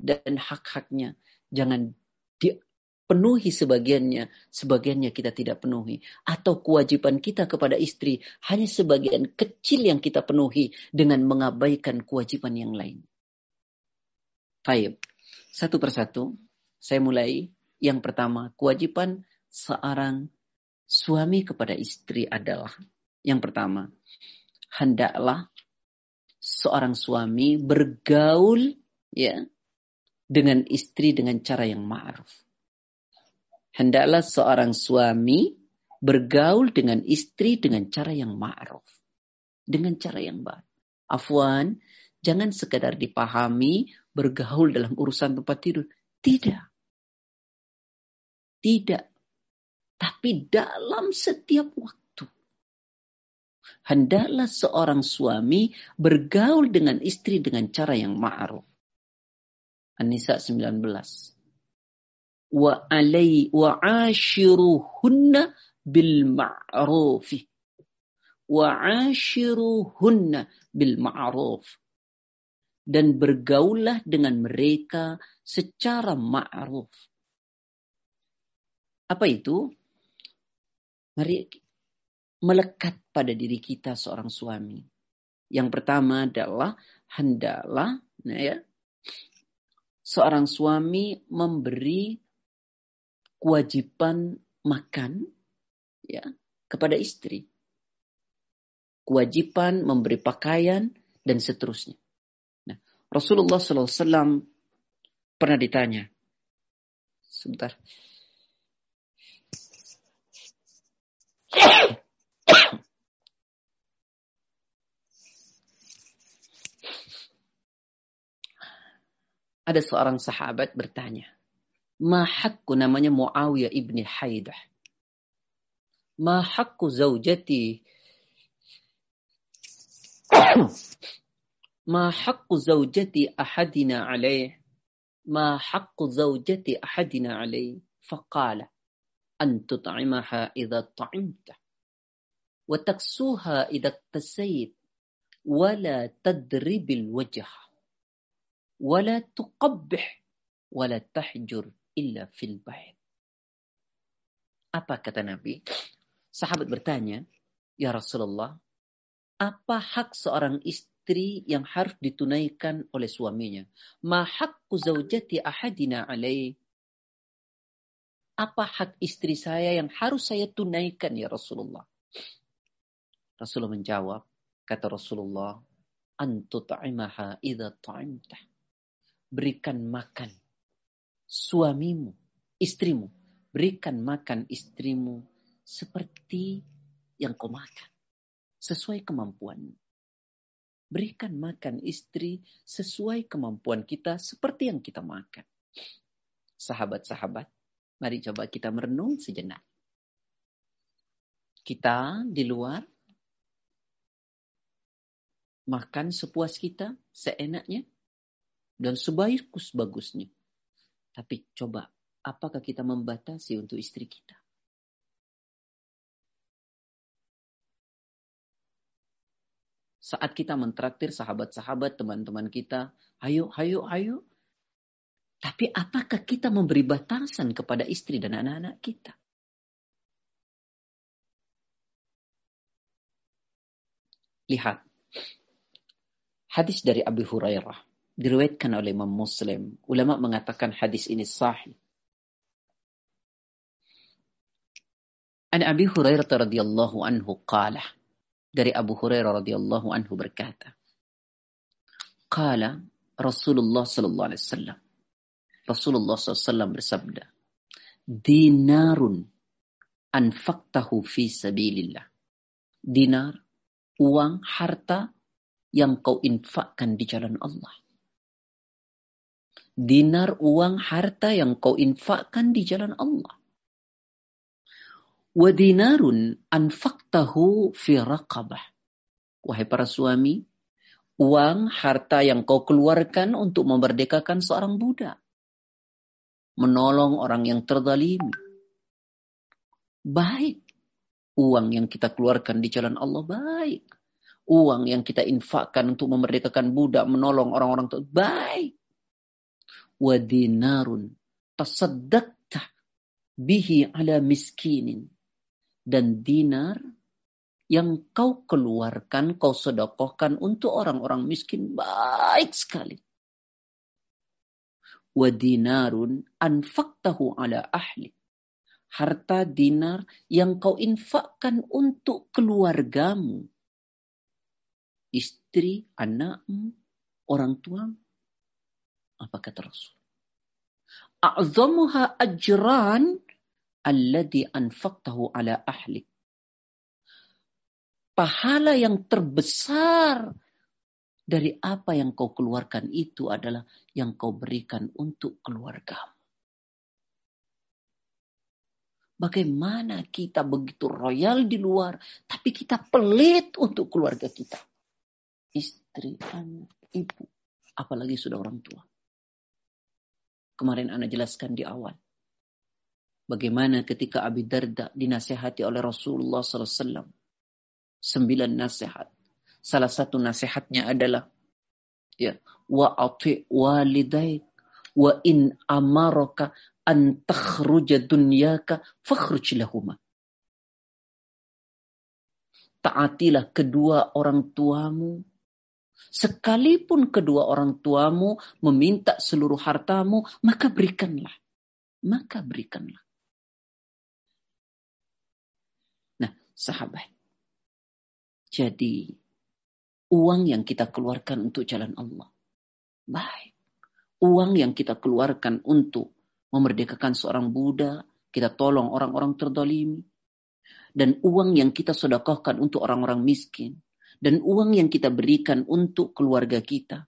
[SPEAKER 1] Dan hak-haknya jangan di, penuhi sebagiannya, sebagiannya kita tidak penuhi. Atau kewajiban kita kepada istri hanya sebagian kecil yang kita penuhi dengan mengabaikan kewajiban yang lain. Baik, satu persatu saya mulai. Yang pertama, kewajiban seorang suami kepada istri adalah yang pertama, hendaklah seorang suami bergaul ya dengan istri dengan cara yang ma'ruf hendaklah seorang suami bergaul dengan istri dengan cara yang ma'ruf. Dengan cara yang baik. Afwan, jangan sekadar dipahami bergaul dalam urusan tempat tidur. Tidak. Tidak. Tapi dalam setiap waktu. Hendaklah seorang suami bergaul dengan istri dengan cara yang ma'ruf. An-Nisa 19 wa alai wa ashiruhunna bil ma'ruf wa ashiruhunna bil ma'ruf dan bergaulah dengan mereka secara ma'ruf. Apa itu? Mari melekat pada diri kita seorang suami. Yang pertama adalah hendaklah nah ya, seorang suami memberi kewajiban makan ya kepada istri. Kewajiban memberi pakaian dan seterusnya. Nah, Rasulullah SAW pernah ditanya. Sebentar. Ada seorang sahabat bertanya, Ma hakku? Namanya Muawiyah ibni Haidah. Ma zaujati ahadina alaih Ma hakku zaujati ahadina alaih Faqala Tut'imaha idha ta'imta Wa taksuha idha tasayid Wala tadribil wajah Wala tuqabbih Wala tahjur illa fil bait. Apa kata Nabi? Sahabat bertanya, Ya Rasulullah, apa hak seorang istri yang harus ditunaikan oleh suaminya? Ma hakku zaujati ahadina alaih. Apa hak istri saya yang harus saya tunaikan ya Rasulullah? Rasulullah menjawab, kata Rasulullah, ta'imtah. Berikan makan suamimu, istrimu. Berikan makan istrimu seperti yang kau makan. Sesuai kemampuan. Berikan makan istri sesuai kemampuan kita seperti yang kita makan. Sahabat-sahabat, mari coba kita merenung sejenak. Kita di luar makan sepuas kita, seenaknya, dan sebagus-bagusnya. Tapi coba, apakah kita membatasi untuk istri kita? Saat kita mentraktir sahabat-sahabat, teman-teman kita, ayo, ayo, ayo. Tapi apakah kita memberi batasan kepada istri dan anak-anak kita? Lihat. Hadis dari Abu Hurairah. Diriwayatkan oleh Imam Muslim. Ulama mengatakan hadis ini sahih. An Abi Hurairah radhiyallahu anhu qala dari Abu Hurairah radhiyallahu anhu berkata, Qala Rasulullah sallallahu alaihi wasallam. Rasulullah SAW bersabda, Dinarun anfaqtahu fi sabilillah. Dinar, uang, harta yang kau infakkan di jalan Allah. Dinar, uang, harta yang kau infakkan di jalan Allah Wadinarun anfaktahu fi raqabah. Wahai para suami, uang harta yang kau keluarkan untuk memerdekakan seorang budak. Menolong orang yang terdalimi. Baik. Uang yang kita keluarkan di jalan Allah baik. Uang yang kita infakkan untuk memerdekakan budak, menolong orang-orang itu baik. Wadinarun tasaddaqta bihi ala miskinin dan dinar yang kau keluarkan, kau sedekahkan untuk orang-orang miskin baik sekali. Wa dinarun anfaktahu ala ahli. Harta dinar yang kau infakkan untuk keluargamu. Istri, anakmu, orang tuamu. Apa kata Rasul? A'zamuha ajran alladhi anfaqtahu ala ahlik. Pahala yang terbesar dari apa yang kau keluarkan itu adalah yang kau berikan untuk keluargamu. Bagaimana kita begitu royal di luar, tapi kita pelit untuk keluarga kita. Istri, anak, ibu, apalagi sudah orang tua. Kemarin Anda jelaskan di awal Bagaimana ketika Abi Darda dinasehati oleh Rasulullah SAW. Sembilan nasihat. Salah satu nasihatnya adalah ya wa ati walidaik wa in amaraka an takhruja dunyaka fakhruj lahuma. Taatilah kedua orang tuamu Sekalipun kedua orang tuamu meminta seluruh hartamu, maka berikanlah. Maka berikanlah. sahabat. Jadi uang yang kita keluarkan untuk jalan Allah. Baik. Uang yang kita keluarkan untuk memerdekakan seorang Buddha, kita tolong orang-orang terdolimi. Dan uang yang kita sedekahkan untuk orang-orang miskin. Dan uang yang kita berikan untuk keluarga kita.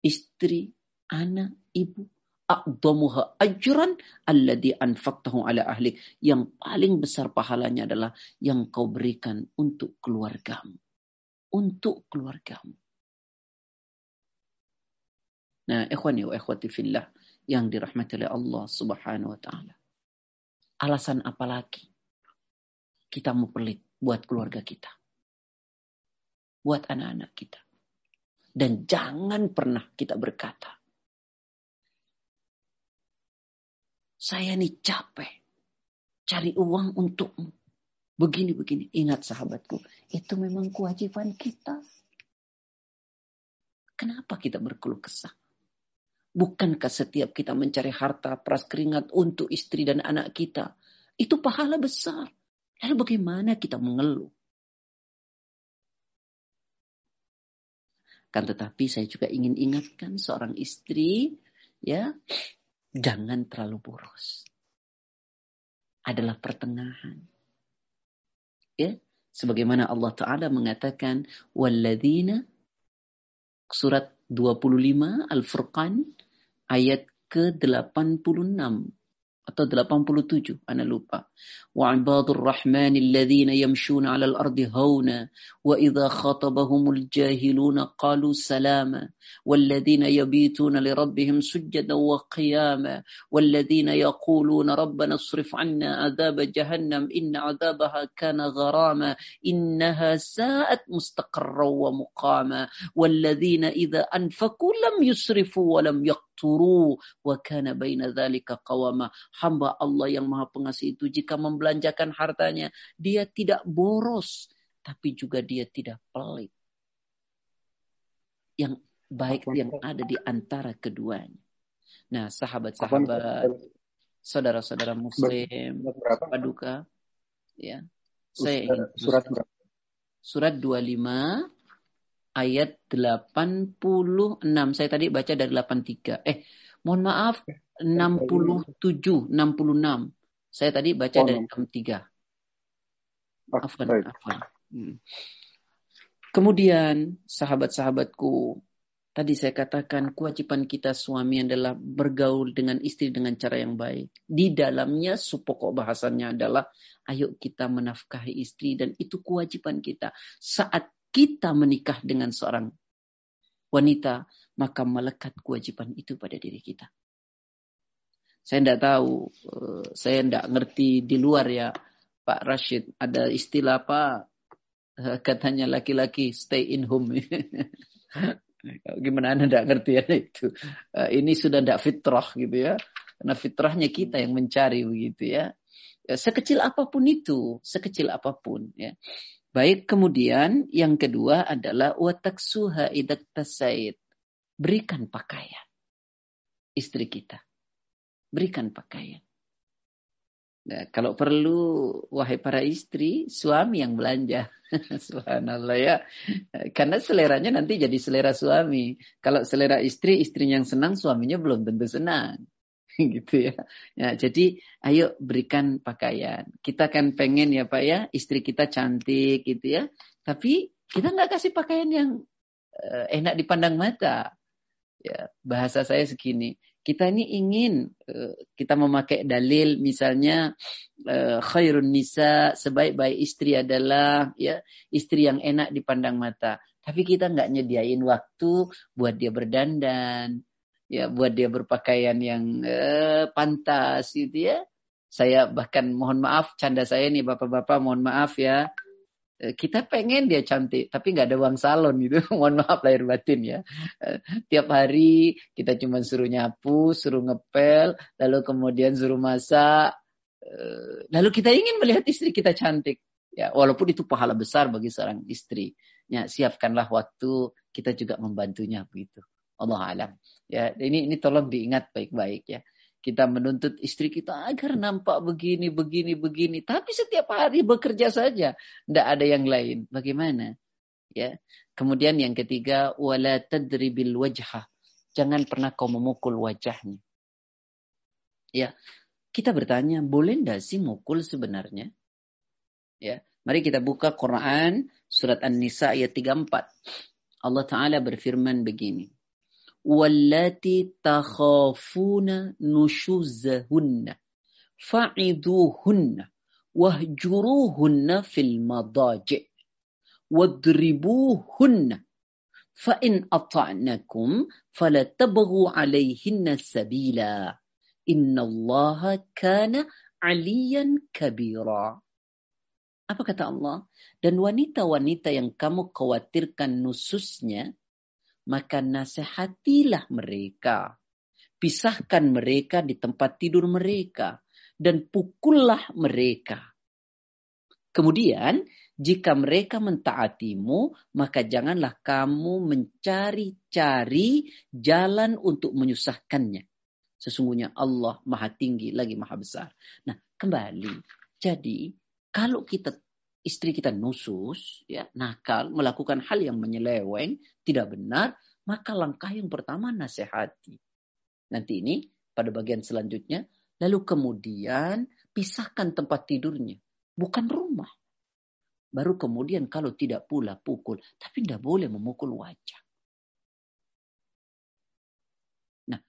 [SPEAKER 1] Istri, anak, ibu, a'damuha ajran alladhi anfaqtahu ala ahlik. Yang paling besar pahalanya adalah yang kau berikan untuk keluargamu. Untuk keluargamu. Nah, ikhwani wa ikhwati fillah yang dirahmati oleh Allah Subhanahu wa taala. Alasan apa lagi kita mau pelit buat keluarga kita? Buat anak-anak kita. Dan jangan pernah kita berkata, Saya ini capek. Cari uang untukmu. Begini-begini. Ingat sahabatku. Itu memang kewajiban kita. Kenapa kita berkeluh kesah? Bukankah setiap kita mencari harta peras keringat untuk istri dan anak kita? Itu pahala besar. Lalu bagaimana kita mengeluh? Kan tetapi saya juga ingin ingatkan seorang istri ya jangan terlalu boros. adalah pertengahan. Ya, sebagaimana Allah Taala mengatakan walladzina surat 25 Al-Furqan ayat ke-86 atau 87 ana lupa wa ibadur rahman alladhina yamshuna 'alal ardi hauna wa idza khatabahumul jahiluna qalu salama والذين يبيتون لربهم سجدا وقياما والذين يقولون ربنا اصرف عنا عذاب جهنم إن عذابها كان غراما إنها ساءت مستقرا ومقاما والذين إذا أنفقوا لم يسرفوا turu wa kana baina dzalika qawama. Hamba Allah yang Maha Pengasih itu jika membelanjakan hartanya dia tidak boros tapi juga dia tidak pelit. Yang baik yang ada di antara keduanya. Nah sahabat-sahabat saudara-saudara muslim paduka ya. Saya
[SPEAKER 2] surat
[SPEAKER 1] surat 25 ayat 86. Saya tadi baca dari 83. Eh, mohon maaf, 67, 66. Saya tadi baca oh, dari 63. Afwan, afwan. Hmm. Kemudian sahabat-sahabatku, tadi saya katakan kewajiban kita suami adalah bergaul dengan istri dengan cara yang baik. Di dalamnya supokok bahasannya adalah ayo kita menafkahi istri dan itu kewajiban kita. Saat kita menikah dengan seorang wanita, maka melekat kewajiban itu pada diri kita. Saya tidak tahu, eh, saya tidak ngerti di luar ya Pak Rashid. Ada istilah apa? Eh, katanya laki-laki stay in home. *laughs* Gimana Anda tidak ngerti ya itu? Eh, ini sudah tidak fitrah gitu ya. Karena fitrahnya kita yang mencari begitu ya. Sekecil apa pun itu, sekecil apa pun ya. Baik, kemudian yang kedua adalah wataksuha idak tasaid. Berikan pakaian istri kita berikan pakaian. Nah, kalau perlu, wahai para istri, suami yang belanja. *laughs* Subhanallah ya. Karena seleranya nanti jadi selera suami. Kalau selera istri, istrinya yang senang, suaminya belum tentu senang. *laughs* gitu ya. ya. Jadi ayo berikan pakaian. Kita kan pengen ya Pak ya, istri kita cantik gitu ya. Tapi kita nggak kasih pakaian yang uh, enak dipandang mata. Ya, bahasa saya segini kita ini ingin uh, kita memakai dalil misalnya uh, khairun nisa sebaik-baik istri adalah ya istri yang enak dipandang mata. Tapi kita nggak nyediain waktu buat dia berdandan, ya buat dia berpakaian yang uh, pantas gitu ya. Saya bahkan mohon maaf canda saya nih bapak-bapak mohon maaf ya Eh, kita pengen dia cantik, tapi nggak ada uang salon gitu. *laughs* Mohon maaf lahir batin ya. Eh, tiap hari kita cuma suruh nyapu, suruh ngepel, lalu kemudian suruh masak. Eh, lalu kita ingin melihat istri kita cantik. Ya, walaupun itu pahala besar bagi seorang istri. Ya, siapkanlah waktu kita juga membantunya begitu. Allah alam. Ya, ini ini tolong diingat baik-baik ya kita menuntut istri kita agar nampak begini, begini, begini. Tapi setiap hari bekerja saja. Tidak ada yang lain. Bagaimana? Ya. Kemudian yang ketiga, wala tadribil wajhah. Jangan pernah kau memukul wajahnya. Ya. Kita bertanya, boleh tidak sih mukul sebenarnya? Ya. Mari kita buka Quran surat An-Nisa ayat 34. Allah Ta'ala berfirman begini. واللاتي تخافون نشوزهن. فعذوهن واهجروهن في المضاجع. واضربوهن. فإن أطعنكم فلا تبغوا عليهن سبيلا. إن الله كان عليا كبيرا. Apa kata Allah? Dan wanita-wanita yang kamu khawatirkan nususnya, maka nasihatilah mereka. Pisahkan mereka di tempat tidur mereka dan pukullah mereka. Kemudian, jika mereka mentaatimu, maka janganlah kamu mencari-cari jalan untuk menyusahkannya. Sesungguhnya Allah maha tinggi lagi maha besar. Nah, kembali. Jadi, kalau kita istri kita nusus, ya, nakal, melakukan hal yang menyeleweng, tidak benar, maka langkah yang pertama nasihati. Nanti ini pada bagian selanjutnya, lalu kemudian pisahkan tempat tidurnya. Bukan rumah. Baru kemudian kalau tidak pula pukul. Tapi tidak boleh memukul wajah. Nah,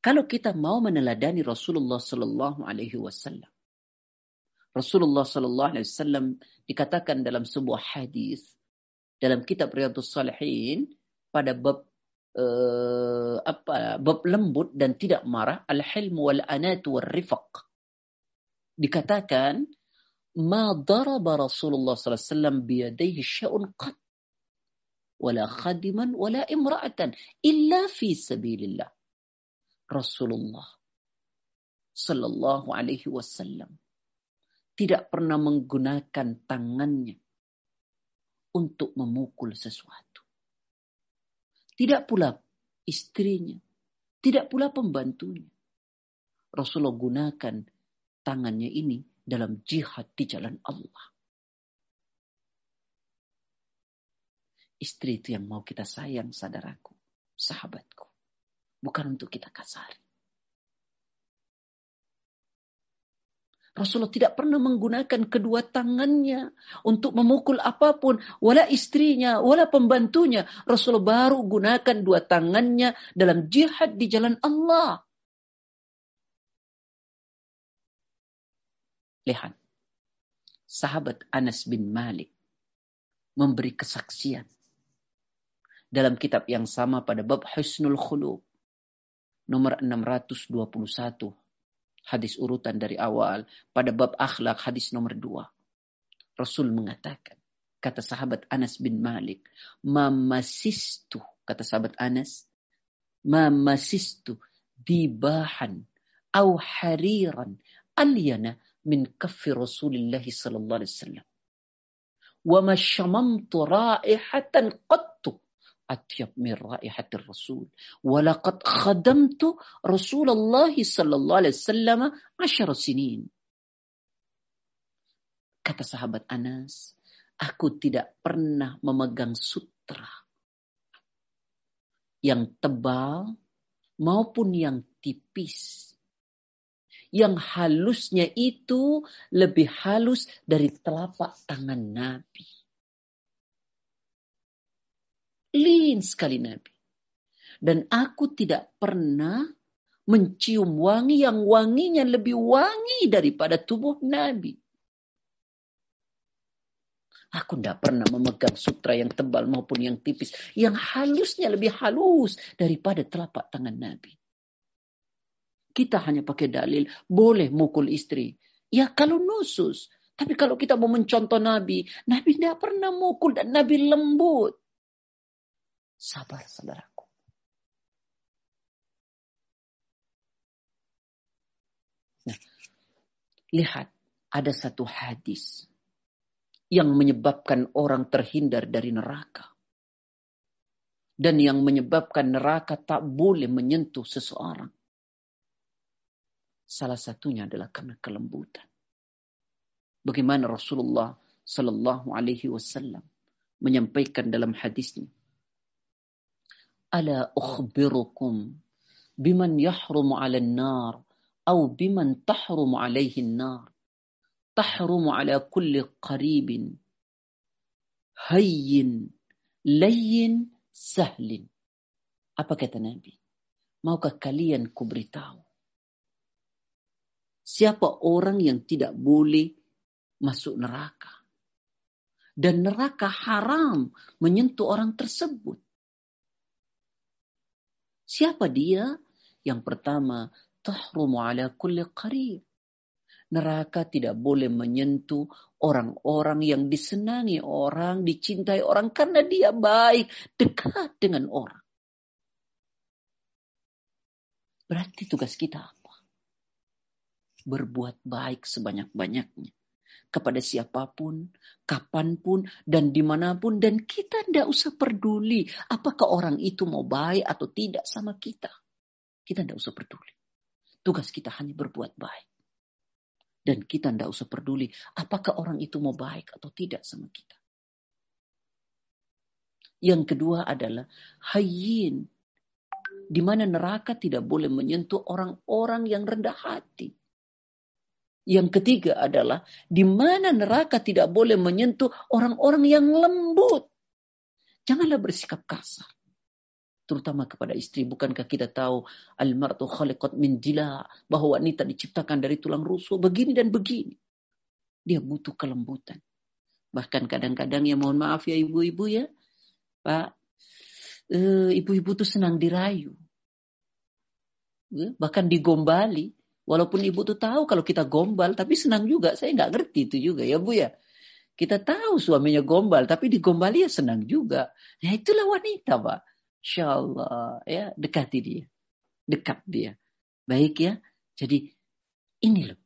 [SPEAKER 1] kalau kita mau meneladani Rasulullah Sallallahu Alaihi Wasallam, Rasulullah Sallallahu Alaihi Wasallam dikatakan dalam sebuah hadis dalam kitab Riyadhus Salihin pada bab uh, apa bab lembut dan tidak marah al-hilm wal anat wal rifaq dikatakan ma daraba Rasulullah sallallahu alaihi wasallam biyadayhi syai'un qat wala khadiman wala imra'atan illa fi sabilillah. Rasulullah sallallahu alaihi wasallam tidak pernah menggunakan tangannya untuk memukul sesuatu. Tidak pula istrinya, tidak pula pembantunya. Rasulullah gunakan tangannya ini dalam jihad di jalan Allah. Istri itu yang mau kita sayang, saudaraku, sahabatku. Bukan untuk kita kasari. Rasulullah tidak pernah menggunakan kedua tangannya untuk memukul apa pun, wala istrinya, wala pembantunya. Rasulullah baru gunakan dua tangannya dalam jihad di jalan Allah. Lihat, sahabat Anas bin Malik memberi kesaksian dalam kitab yang sama pada bab Husnul Khuluq nomor 621 hadis urutan dari awal pada bab akhlak hadis nomor dua. Rasul mengatakan, kata sahabat Anas bin Malik, mamasistu, kata sahabat Anas, mamasistu dibahan au hariran alyana min kaffi Rasulullah sallallahu alaihi wasallam. Wa ma raihatan qattu أطيب من رائحة الرسول ولقد خدمت رسول الله صلى الله عليه وسلم عشر سنين kata sahabat Anas aku tidak pernah memegang sutra yang tebal maupun yang tipis yang halusnya itu lebih halus dari telapak tangan Nabi Lin sekali Nabi. Dan aku tidak pernah mencium wangi yang wanginya lebih wangi daripada tubuh Nabi. Aku tidak pernah memegang sutra yang tebal maupun yang tipis. Yang halusnya lebih halus daripada telapak tangan Nabi. Kita hanya pakai dalil, boleh mukul istri. Ya kalau nusus. Tapi kalau kita mau mencontoh Nabi, Nabi tidak pernah mukul dan Nabi lembut. Sabar saudaraku. Nah, lihat ada satu hadis yang menyebabkan orang terhindar dari neraka. Dan yang menyebabkan neraka tak boleh menyentuh seseorang. Salah satunya adalah karena kelembutan. Bagaimana Rasulullah Sallallahu Alaihi Wasallam menyampaikan dalam hadisnya, ألا أخبركم بمن يحرم على النار أو بمن تحرم عليه النار تحرم على كل قريب هين لين سهل apa kata Nabi maukah kalian kuberitahu siapa orang yang tidak boleh masuk neraka dan neraka haram menyentuh orang tersebut Siapa dia? Yang pertama, tahrumu ala kulli qarib. Neraka tidak boleh menyentuh orang-orang yang disenangi orang, dicintai orang karena dia baik, dekat dengan orang. Berarti tugas kita apa? Berbuat baik sebanyak-banyaknya kepada siapa pun, kapan pun, dan di mana pun. Dan kita tidak usah peduli apakah orang itu mau baik atau tidak sama kita. Kita tidak usah peduli. Tugas kita hanya berbuat baik. Dan kita tidak usah peduli apakah orang itu mau baik atau tidak sama kita. Yang kedua adalah hayin. Di mana neraka tidak boleh menyentuh orang-orang yang rendah hati. Yang ketiga adalah di mana neraka tidak boleh menyentuh orang-orang yang lembut. Janganlah bersikap kasar. Terutama kepada istri. Bukankah kita tahu al-mar'atu khaliqat min jila. Bahwa wanita diciptakan dari tulang rusuk. Begini dan begini. Dia butuh kelembutan. Bahkan kadang-kadang ya mohon maaf ya ibu-ibu ya. Pak. Eh, ibu-ibu tuh senang dirayu. Ya, bahkan digombali Walaupun ibu tuh tahu kalau kita gombal, tapi senang juga. Saya nggak ngerti itu juga ya bu ya. Kita tahu suaminya gombal, tapi digombali ya senang juga. Ya itulah wanita pak. Insya Allah ya dekati dia. Dekat dia. Baik ya. Jadi ini loh.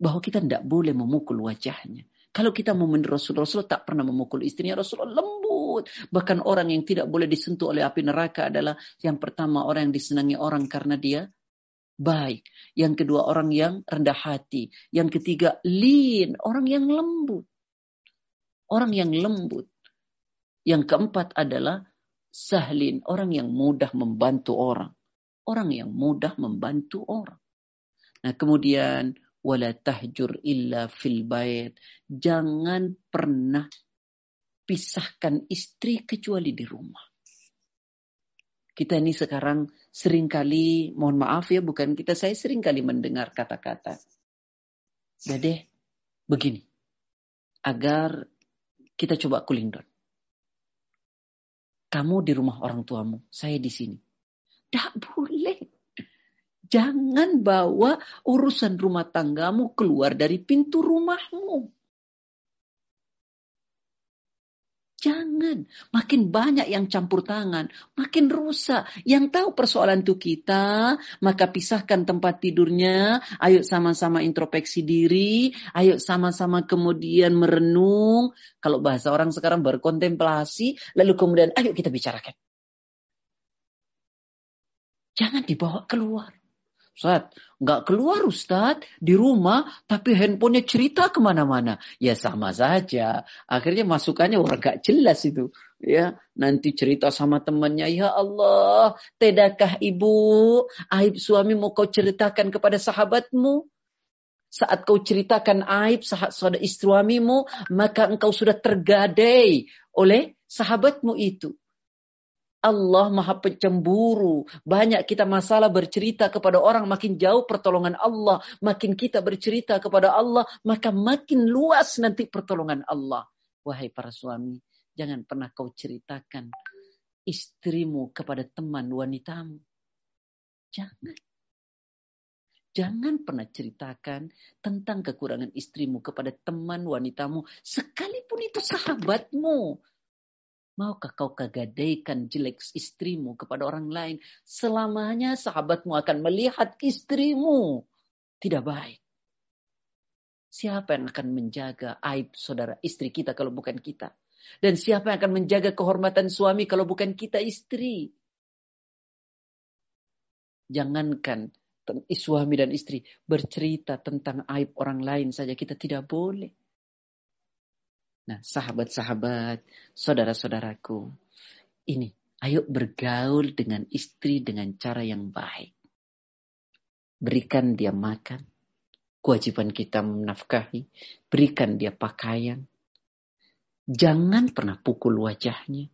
[SPEAKER 1] Bahwa kita tidak boleh memukul wajahnya. Kalau kita mau menurut Rasul, Rasul tak pernah memukul istrinya. Rasulullah lembut. Bahkan orang yang tidak boleh disentuh oleh api neraka adalah yang pertama orang yang disenangi orang karena dia baik. Yang kedua orang yang rendah hati. Yang ketiga lin, orang yang lembut. Orang yang lembut. Yang keempat adalah sahlin, orang yang mudah membantu orang. Orang yang mudah membantu orang. Nah kemudian wala tahjur illa fil bait. Jangan pernah pisahkan istri kecuali di rumah. Kita ini sekarang sering kali, mohon maaf ya, bukan kita, saya sering kali mendengar kata-kata. Dede, begini. Agar kita coba cooling down. Kamu di rumah orang tuamu, saya di sini. Tidak boleh. Jangan bawa urusan rumah tanggamu keluar dari pintu rumahmu. Jangan. Makin banyak yang campur tangan. Makin rusak. Yang tahu persoalan itu kita. Maka pisahkan tempat tidurnya. Ayo sama-sama introspeksi diri. Ayo sama-sama kemudian merenung. Kalau bahasa orang sekarang berkontemplasi. Lalu kemudian ayo kita bicarakan. Jangan dibawa keluar. Ustaz, nggak keluar Ustaz di rumah, tapi handphonenya cerita ke mana-mana. Ya sama saja. Akhirnya masukannya orang nggak jelas itu. Ya, nanti cerita sama temannya, ya Allah, tidakkah ibu aib suami mau kau ceritakan kepada sahabatmu? Saat kau ceritakan aib sahabat saudara suamimu, maka engkau sudah tergadai oleh sahabatmu itu. Allah maha pencemburu. Banyak kita masalah bercerita kepada orang makin jauh pertolongan Allah. Makin kita bercerita kepada Allah maka makin luas nanti pertolongan Allah. Wahai para suami, jangan pernah kau ceritakan istrimu kepada teman wanitamu. Jangan. Jangan pernah ceritakan tentang kekurangan istrimu kepada teman wanitamu. Sekalipun itu sahabatmu. Maukah kau kegadaikan jelek istrimu kepada orang lain? Selamanya sahabatmu akan melihat istrimu tidak baik. Siapa yang akan menjaga aib saudara istri kita kalau bukan kita? Dan siapa yang akan menjaga kehormatan suami kalau bukan kita istri? Jangankan suami dan istri bercerita tentang aib orang lain saja kita tidak boleh. Nah, sahabat-sahabat, saudara-saudaraku, ini ayo bergaul dengan istri dengan cara yang baik. Berikan dia makan. Kewajiban kita menafkahi. Berikan dia pakaian. Jangan pernah pukul wajahnya.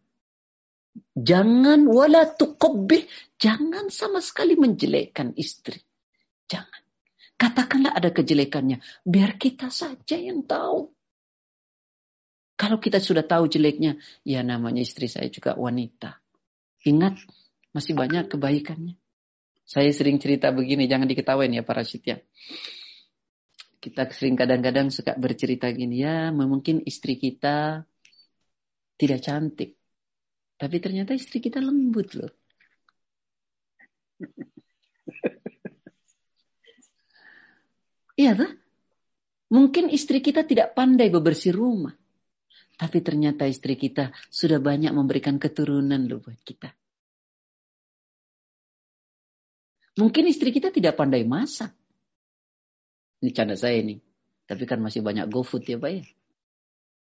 [SPEAKER 1] Jangan wala tuqabbih. Jangan sama sekali menjelekkan istri. Jangan. Katakanlah ada kejelekannya. Biar kita saja yang tahu. Kalau kita sudah tahu jeleknya, ya namanya istri saya juga wanita. Ingat, masih banyak kebaikannya. Saya sering cerita begini, jangan diketawain ya para ya. Kita sering kadang-kadang suka bercerita gini, ya mungkin istri kita tidak cantik. Tapi ternyata istri kita lembut loh. Iya tuh. Mungkin istri kita tidak pandai bebersih rumah. Tapi ternyata istri kita sudah banyak memberikan keturunan loh buat kita. Mungkin istri kita tidak pandai masak. Ini canda saya ini. Tapi kan masih banyak GoFood ya Pak ya.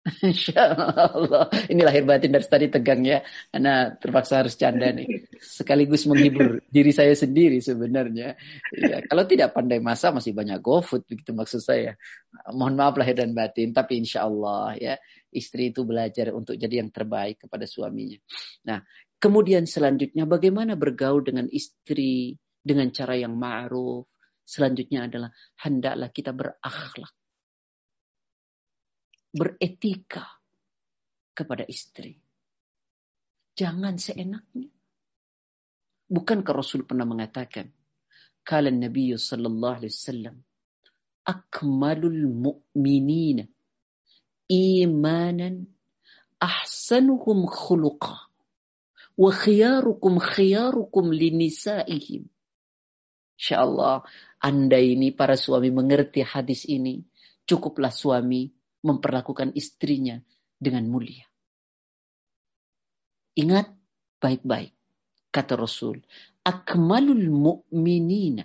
[SPEAKER 1] *laughs* Insya Allah. Ini lahir batin dari tadi tegang ya. Karena terpaksa harus canda nih. Sekaligus menghibur *laughs* diri saya sendiri sebenarnya. Ya, kalau tidak pandai masa masih banyak GoFood begitu maksud saya. Mohon maaf lahir dan batin. Tapi insya Allah ya. Istri itu belajar untuk jadi yang terbaik kepada suaminya. Nah, kemudian selanjutnya bagaimana bergaul dengan istri dengan cara yang ma'ruf. Selanjutnya adalah hendaklah kita berakhlak beretika kepada istri. Jangan seenaknya. Bukankah Rasul pernah mengatakan, kala Nabi sallallahu alaihi wasallam, akmalul mu'minina imanan ahsanuhum khuluqa wa khiyarukum khiyarukum linisaihim. Insyaallah Anda ini para suami mengerti hadis ini, cukuplah suami memperlakukan istrinya dengan mulia. Ingat baik-baik kata Rasul, akmalul mu'minina,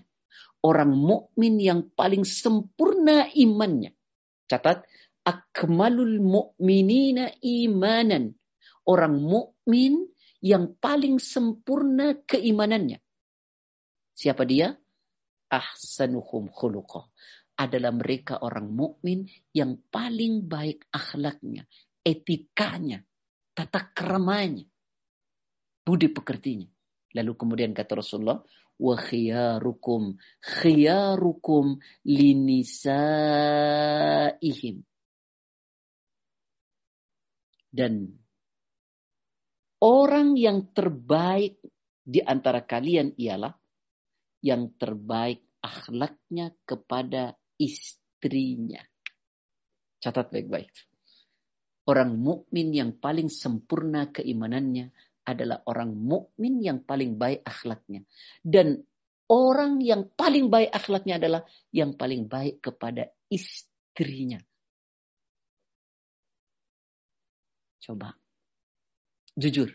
[SPEAKER 1] orang mukmin yang paling sempurna imannya. Catat, akmalul mu'minina imanan, orang mukmin yang paling sempurna keimanannya. Siapa dia? Ahsanuhum khuluqah adalah mereka orang mukmin yang paling baik akhlaknya, etikanya, tata keramanya, budi pekertinya. Lalu kemudian kata Rasulullah, wa khiyarukum khiyarukum linisaihim. Dan orang yang terbaik di antara kalian ialah yang terbaik akhlaknya kepada istrinya. Catat baik-baik. Orang mukmin yang paling sempurna keimanannya adalah orang mukmin yang paling baik akhlaknya. Dan orang yang paling baik akhlaknya adalah yang paling baik kepada istrinya. Coba. Jujur.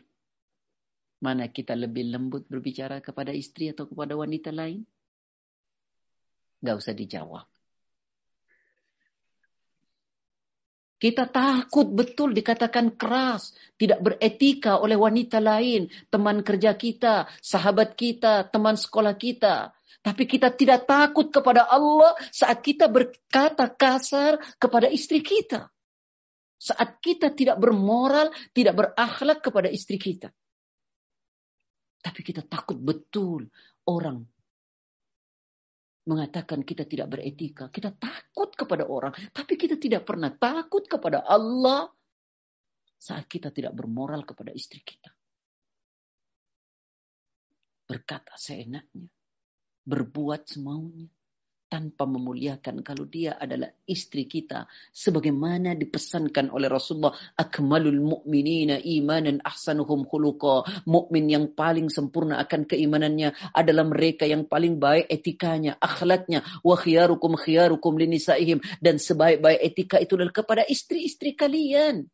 [SPEAKER 1] Mana kita lebih lembut berbicara kepada istri atau kepada wanita lain? Gak usah dijawab. Kita takut betul dikatakan keras, tidak beretika oleh wanita lain, teman kerja kita, sahabat kita, teman sekolah kita. Tapi kita tidak takut kepada Allah saat kita berkata kasar kepada istri kita. Saat kita tidak bermoral, tidak berakhlak kepada istri kita. Tapi kita takut betul orang mengatakan kita tidak beretika. Kita takut kepada orang. Tapi kita tidak pernah takut kepada Allah saat kita tidak bermoral kepada istri kita. Berkata seenaknya. Berbuat semaunya tanpa memuliakan kalau dia adalah istri kita sebagaimana dipesankan oleh Rasulullah akmalul mu'minina imanan ahsanuhum khuluqa. Mukmin yang paling sempurna akan keimanannya adalah mereka yang paling baik etikanya akhlaknya. Wa khiyarukum khiyarukum linisaihim. Dan sebaik-baik etika itu adalah kepada istri-istri kalian.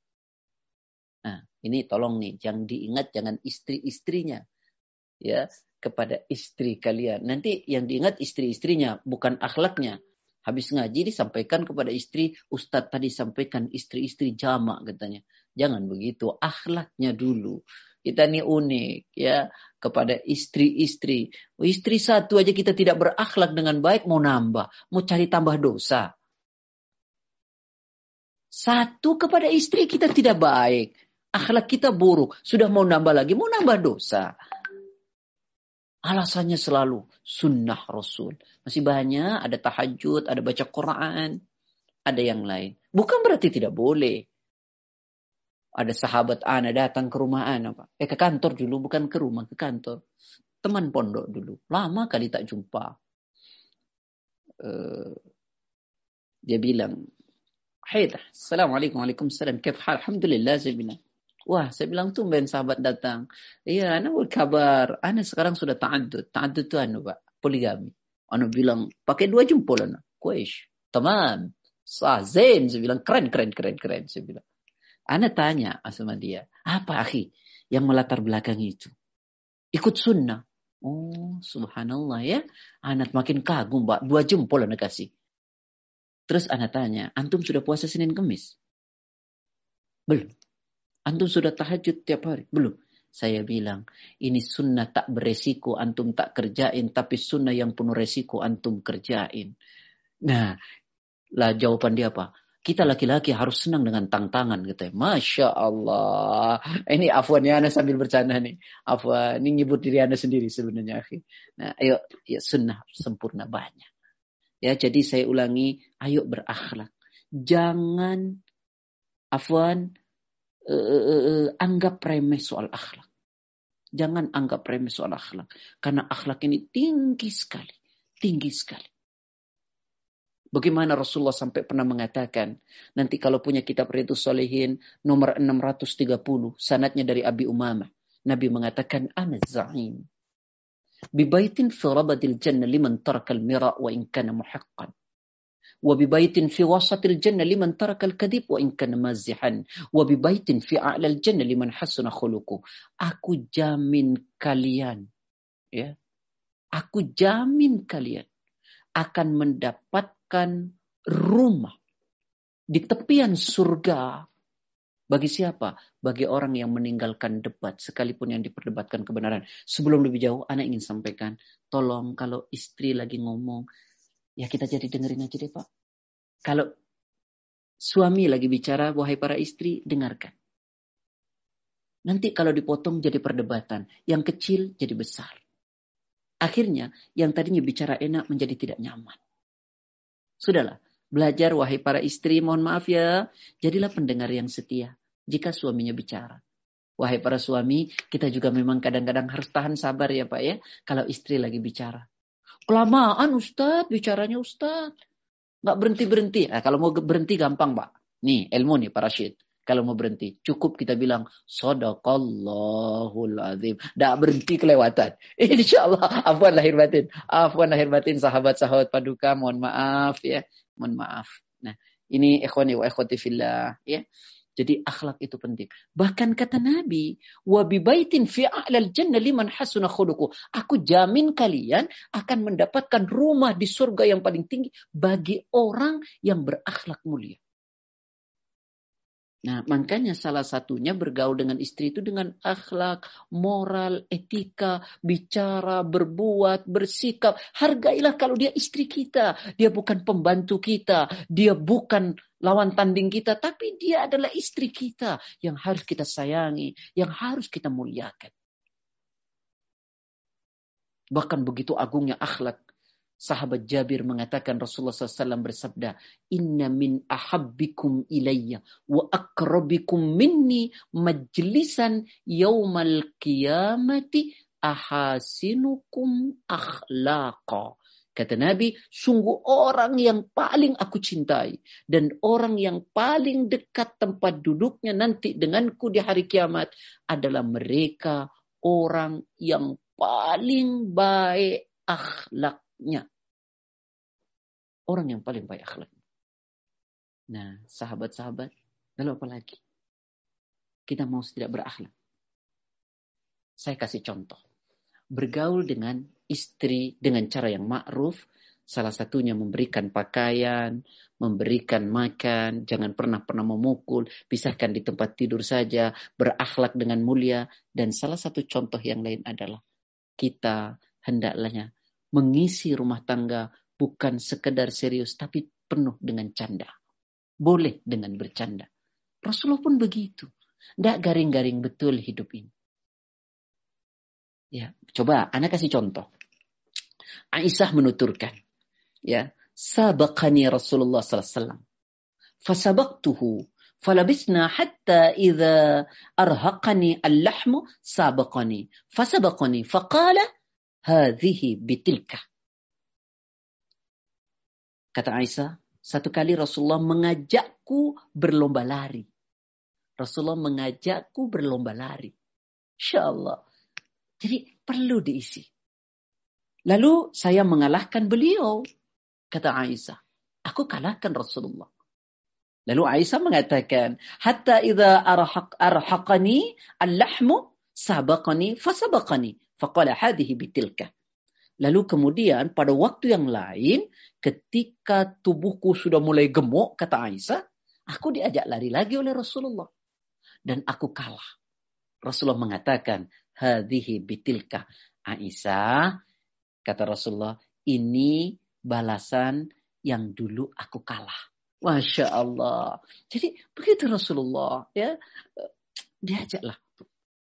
[SPEAKER 1] Nah ini tolong nih jangan diingat jangan istri-istrinya. Ya kepada istri kalian. Nanti yang diingat istri-istrinya, bukan akhlaknya. Habis ngaji disampaikan kepada istri, Ustadz tadi sampaikan istri-istri jamak katanya. Jangan begitu, akhlaknya dulu. Kita ini unik ya kepada istri-istri. Istri satu aja kita tidak berakhlak dengan baik mau nambah, mau cari tambah dosa. Satu kepada istri kita tidak baik, akhlak kita buruk, sudah mau nambah lagi, mau nambah dosa. Alasannya selalu sunnah Rasul. Masih banyak, ada tahajud, ada baca Quran, ada yang lain. Bukan berarti tidak boleh. Ada sahabat ana datang ke rumah ana, Pak. Eh ke kantor dulu, bukan ke rumah, ke kantor. Teman pondok dulu. Lama kali tak jumpa. Uh, dia bilang, Hai, Assalamualaikum, Waalaikumsalam. Kif? Alhamdulillah, bilang. Wah, saya bilang tuh ben sahabat datang. Iya, ana kabar. Ana sekarang sudah ta'addud. Ta'addud itu anu, Pak, poligami. Ana bilang, pakai dua jempol ana. Kuish. Teman. Sah, zen. Saya bilang, keren, keren, keren, keren. Saya bilang. Ana tanya sama dia, apa akhi yang melatar belakang itu? Ikut sunnah. Oh, subhanallah ya. Anak makin kagum, Pak. Dua jempol anak kasih. Terus anak tanya, antum sudah puasa Senin Kemis? Belum. Antum sudah tahajud tiap hari? Belum. Saya bilang, ini sunnah tak beresiko, antum tak kerjain, tapi sunnah yang penuh resiko, antum kerjain. Nah, lah jawaban dia apa? Kita laki-laki harus senang dengan tantangan gitu ya. Masya Allah. Ini afwan ya, Anda sambil bercanda nih. Afwan, ini nyebut diri Anda sendiri sebenarnya. Nah, ayo, ya sunnah sempurna banyak. Ya, jadi saya ulangi, ayo berakhlak. Jangan, afwan, uh, uh, anggap remeh soal akhlak. Jangan anggap remeh soal akhlak. Karena akhlak ini tinggi sekali. Tinggi sekali. Bagaimana Rasulullah sampai pernah mengatakan, nanti kalau punya kitab Riyadus Solehin nomor 630, sanatnya dari Abi Umamah. Nabi mengatakan, Ana za'im. Bibaitin fi rabadil jannah liman tarakal mira wa in kana muhaqqan. وببيت في وسط الجنة لمن ترك الكذب وإن كان مازحا وببيت في أعلى الجنة لمن حسن خلقه aku jamin kalian ya aku jamin kalian akan mendapatkan rumah di tepian surga bagi siapa? Bagi orang yang meninggalkan debat, sekalipun yang diperdebatkan kebenaran. Sebelum lebih jauh, anak ingin sampaikan, tolong kalau istri lagi ngomong, Ya kita jadi dengerin aja deh Pak. Kalau suami lagi bicara, wahai para istri, dengarkan. Nanti kalau dipotong jadi perdebatan. Yang kecil jadi besar. Akhirnya yang tadinya bicara enak menjadi tidak nyaman. Sudahlah, belajar wahai para istri, mohon maaf ya, jadilah pendengar yang setia jika suaminya bicara. Wahai para suami, kita juga memang kadang-kadang harus tahan sabar ya Pak ya, kalau istri lagi bicara. Kelamaan Ustadz, bicaranya Ustadz. Nggak berhenti-berhenti. Nah, kalau mau berhenti gampang Pak. Nih ilmu nih para syed. Kalau mau berhenti, cukup kita bilang Sadaqallahul azim. Nggak berhenti kelewatan. *laughs* Insya Allah. Afwan lahir batin. Afwan lahir batin sahabat-sahabat paduka. Mohon maaf ya. Mohon maaf. Nah ini ikhwani wa ikhwati fillah. Ya. Jadi akhlak itu penting. Bahkan kata Nabi, wa bibaitin fi a'lal jannah liman hasuna khuluquh. Aku jamin kalian akan mendapatkan rumah di surga yang paling tinggi bagi orang yang berakhlak mulia. Nah, makanya salah satunya bergaul dengan istri itu dengan akhlak, moral, etika, bicara, berbuat, bersikap. Hargailah kalau dia istri kita. Dia bukan pembantu kita. Dia bukan lawan tanding kita. Tapi dia adalah istri kita yang harus kita sayangi. Yang harus kita muliakan. Bahkan begitu agungnya akhlak Sahabat Jabir mengatakan Rasulullah SAW bersabda, Inna min ahabbikum ilayya wa akrabikum minni majlisan yawmal qiyamati ahasinukum akhlaqa. Kata Nabi, sungguh orang yang paling aku cintai dan orang yang paling dekat tempat duduknya nanti denganku di hari kiamat adalah mereka orang yang paling baik akhlak akhlaknya. Orang yang paling baik akhlaknya. Nah, sahabat-sahabat, lalu apa lagi? Kita mau tidak berakhlak. Saya kasih contoh. Bergaul dengan istri dengan cara yang ma'ruf, salah satunya memberikan pakaian, memberikan makan, jangan pernah-pernah memukul, pisahkan di tempat tidur saja, berakhlak dengan mulia, dan salah satu contoh yang lain adalah kita hendaklah mengisi rumah tangga bukan sekedar serius tapi penuh dengan canda. Boleh dengan bercanda. Rasulullah pun begitu. Tidak garing-garing betul hidup ini. Ya, coba anak kasih contoh. Aisyah menuturkan, ya, sabaqani Rasulullah sallallahu alaihi wasallam. Fasabaqtuhu falabisna hatta idza arhaqani al-lahmu sabaqani fasabaqani faqala hadhihi bitilka. Kata Aisyah, satu kali Rasulullah mengajakku berlomba lari. Rasulullah mengajakku berlomba lari. Insya Allah. Jadi perlu diisi. Lalu saya mengalahkan beliau. Kata Aisyah. Aku kalahkan Rasulullah. Lalu Aisyah mengatakan, Hatta idha arhaq, arhaqani al-lahmu sabaqani fasabaqani. Faqala hadhihi bitilka. Lalu kemudian pada waktu yang lain ketika tubuhku sudah mulai gemuk kata Aisyah, aku diajak lari lagi oleh Rasulullah. dan aku kalah. Rasulullah mengatakan, hadhihi bitilka. Aisyah, kata Rasulullah, ini balasan yang dulu aku kalah. Masya Allah. Jadi begitu Rasulullah ya diajaklah.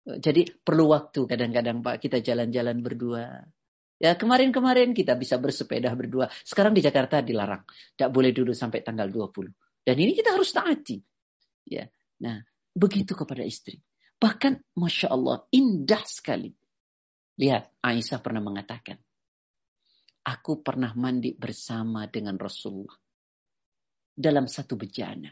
[SPEAKER 1] Jadi perlu waktu kadang-kadang Pak kita jalan-jalan berdua. Ya kemarin-kemarin kita bisa bersepeda berdua. Sekarang di Jakarta dilarang. Tidak boleh dulu sampai tanggal 20. Dan ini kita harus taati. Ya. Nah, begitu kepada istri. Bahkan Masya Allah indah sekali. Lihat Aisyah pernah mengatakan. Aku pernah mandi bersama dengan Rasulullah. Dalam satu bejana.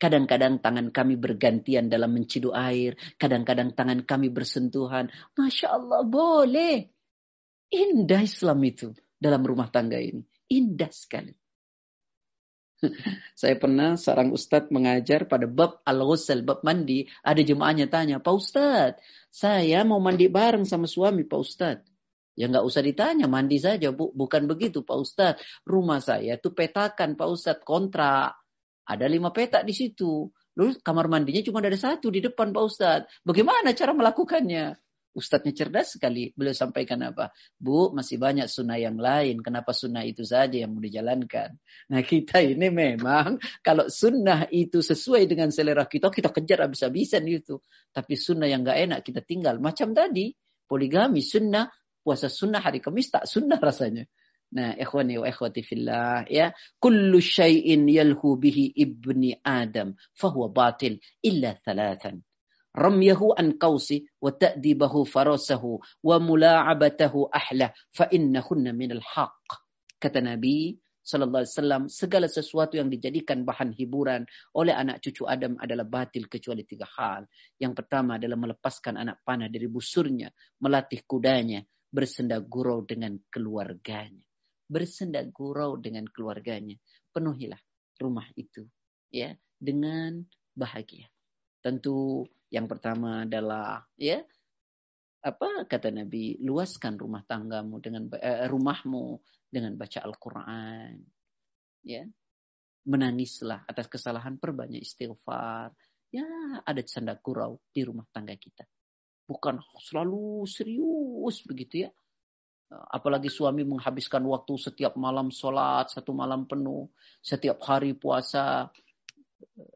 [SPEAKER 1] Kadang-kadang tangan kami bergantian dalam menciduk air. Kadang-kadang tangan kami bersentuhan. Masya Allah boleh. Indah Islam itu dalam rumah tangga ini. Indah sekali. *laughs* Saya pernah seorang ustadz mengajar pada bab al-ghusl, bab mandi. Ada jemaahnya tanya, Pak Ustadz, saya mau mandi bareng sama suami Pak Ustadz. Ya nggak usah ditanya, mandi saja. Bu. Bukan begitu Pak Ustadz. Rumah saya itu petakan Pak Ustadz, kontrak. Ada lima petak di situ. Lalu kamar mandinya cuma ada satu di depan Pak Ustadz. Bagaimana cara melakukannya? Ustadznya cerdas sekali. Beliau sampaikan apa? Bu, masih banyak sunnah yang lain. Kenapa sunnah itu saja yang mau dijalankan? Nah kita ini memang kalau sunnah itu sesuai dengan selera kita, kita kejar habis-habisan itu. Tapi sunnah yang gak enak kita tinggal. Macam tadi, poligami sunnah, puasa sunnah hari Kamis tak sunnah *laughs* rasanya. Nah, ikhwani wa ikhwati fillah, ya. Kullu syai'in yalhu bihi ibni Adam, fahuwa batil, illa thalathan ramyahu an qausi wa ta'dibahu farasahu wa mula'abatahu ahla fa innahunna minal haq. Kata Nabi sallallahu alaihi wasallam, segala sesuatu yang dijadikan bahan hiburan oleh anak cucu Adam adalah batil kecuali tiga hal. Yang pertama adalah melepaskan anak panah dari busurnya, melatih kudanya, bersenda gurau dengan keluarganya. Bersenda gurau dengan keluarganya. Penuhilah rumah itu ya dengan bahagia. Tentu yang pertama adalah ya apa kata Nabi luaskan rumah tanggamu dengan eh, rumahmu dengan baca Al-Qur'an. Ya. Menangislah atas kesalahan perbanyak istighfar. Ya, ada canda gurau di rumah tangga kita. Bukan selalu serius begitu ya. Apalagi suami menghabiskan waktu setiap malam sholat, satu malam penuh, setiap hari puasa.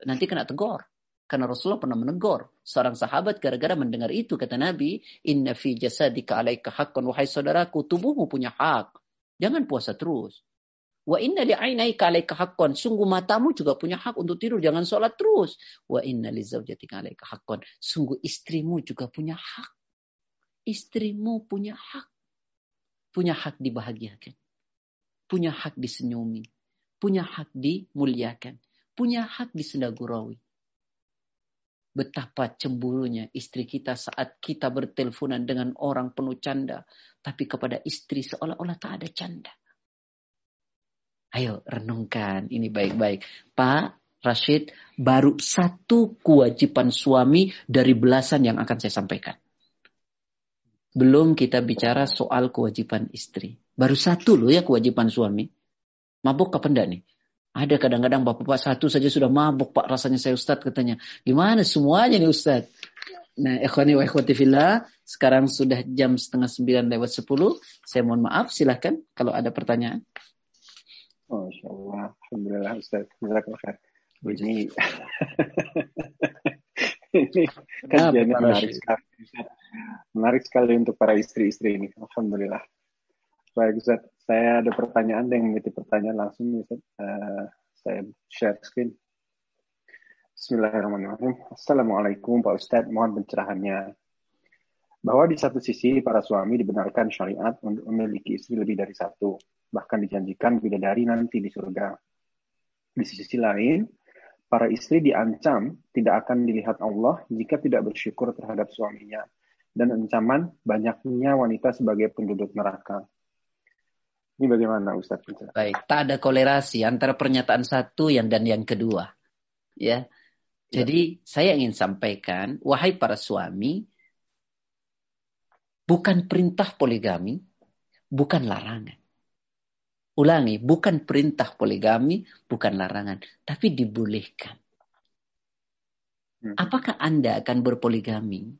[SPEAKER 1] Nanti kena tegur. Karena Rasulullah pernah menegur seorang sahabat gara-gara mendengar itu. Kata Nabi, Inna fi jasadika alaika haqqan. Wahai saudaraku, tubuhmu punya hak. Jangan puasa terus. Wa inna li'ainaika alaika haqqan. Sungguh matamu juga punya hak untuk tidur. Jangan sholat terus. Wa inna li zawjatika alaika haqqan. Sungguh istrimu juga punya hak. Istrimu punya hak. Punya hak dibahagiakan. Punya hak disenyumi. Punya hak dimuliakan. Punya hak disendagurawi betapa cemburunya istri kita saat kita berteleponan dengan orang penuh canda. Tapi kepada istri seolah-olah tak ada canda. Ayo renungkan ini baik-baik. Pak Rashid, baru satu kewajiban suami dari belasan yang akan saya sampaikan. Belum kita bicara soal kewajiban istri. Baru satu loh ya kewajiban suami. Mabuk apa enggak nih? Ada kadang-kadang bapak-bapak satu saja sudah mabuk pak rasanya saya Ustadz katanya. Gimana semuanya nih Ustadz? Nah, ikhwani wa ikhwati fillah, sekarang sudah jam setengah sembilan lewat sepuluh. Saya mohon maaf, silahkan kalau ada pertanyaan.
[SPEAKER 2] Masya Allah, Alhamdulillah Ustaz. Ini, *laughs* ini kajian yang menarik sekali. Menarik sekali untuk para istri-istri ini. Alhamdulillah. Baik Ustaz, saya ada pertanyaan yang mengikuti pertanyaan langsung. Uh, saya share screen. Bismillahirrahmanirrahim. Assalamualaikum Pak Ustadz, mohon pencerahannya. Bahwa di satu sisi para suami dibenarkan syariat untuk memiliki istri lebih dari satu, bahkan dijanjikan bidadari nanti di surga. Di sisi lain, para istri diancam tidak akan dilihat Allah jika tidak bersyukur terhadap suaminya, dan ancaman banyaknya wanita sebagai penduduk neraka. Ini bagaimana Ustaz?
[SPEAKER 1] Baik, tak ada kolerasi antara pernyataan satu yang dan yang kedua. Ya. Jadi ya. saya ingin sampaikan, wahai para suami, bukan perintah poligami, bukan larangan. Ulangi, bukan perintah poligami, bukan larangan, tapi dibolehkan. Hmm. Apakah Anda akan berpoligami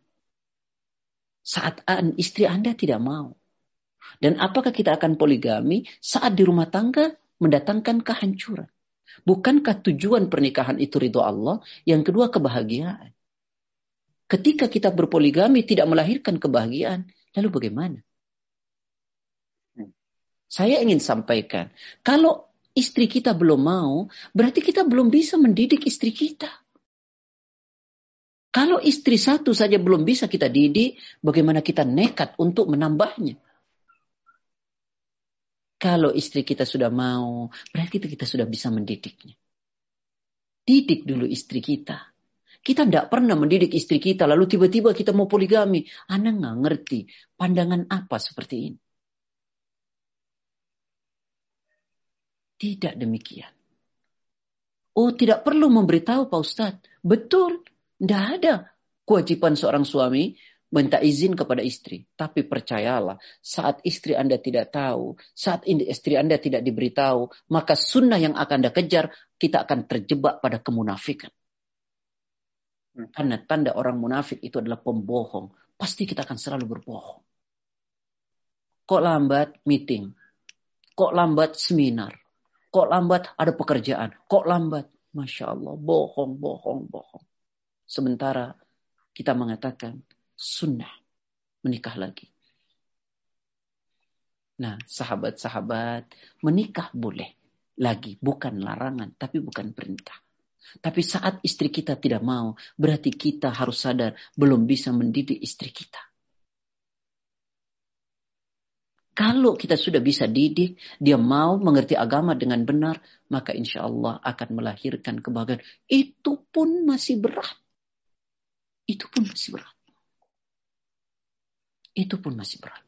[SPEAKER 1] saat istri Anda tidak mau? Dan apakah kita akan poligami saat di rumah tangga mendatangkan kehancuran? Bukankah tujuan pernikahan itu ridho Allah? Yang kedua kebahagiaan. Ketika kita berpoligami tidak melahirkan kebahagiaan, lalu bagaimana? Hmm. Saya ingin sampaikan, kalau istri kita belum mau, berarti kita belum bisa mendidik istri kita. Kalau istri satu saja belum bisa kita didik, bagaimana kita nekat untuk menambahnya? Kalau istri kita sudah mau, berarti kita sudah bisa mendidiknya. Didik dulu istri kita. Kita tidak pernah mendidik istri kita, lalu tiba-tiba kita mau poligami. Anak nggak ngerti pandangan apa seperti ini. Tidak demikian. Oh, tidak perlu memberitahu Pak Ustadz. Betul. Tidak ada kewajiban seorang suami minta izin kepada istri. Tapi percayalah, saat istri Anda tidak tahu, saat istri Anda tidak diberitahu, maka sunnah yang akan Anda kejar, kita akan terjebak pada kemunafikan. Hmm. Karena tanda orang munafik itu adalah pembohong. Pasti kita akan selalu berbohong. Kok lambat meeting? Kok lambat seminar? Kok lambat ada pekerjaan? Kok lambat? Masya Allah, bohong, bohong, bohong. Sementara kita mengatakan sunnah menikah lagi. Nah, sahabat-sahabat, menikah boleh lagi, bukan larangan, tapi bukan perintah. Tapi saat istri kita tidak mau, berarti kita harus sadar belum bisa mendidik istri kita. Kalau kita sudah bisa didik, dia mau mengerti agama dengan benar, maka insya Allah akan melahirkan kebahagiaan. Itu pun masih berat. Itu pun masih berat. Itu pun masih berat.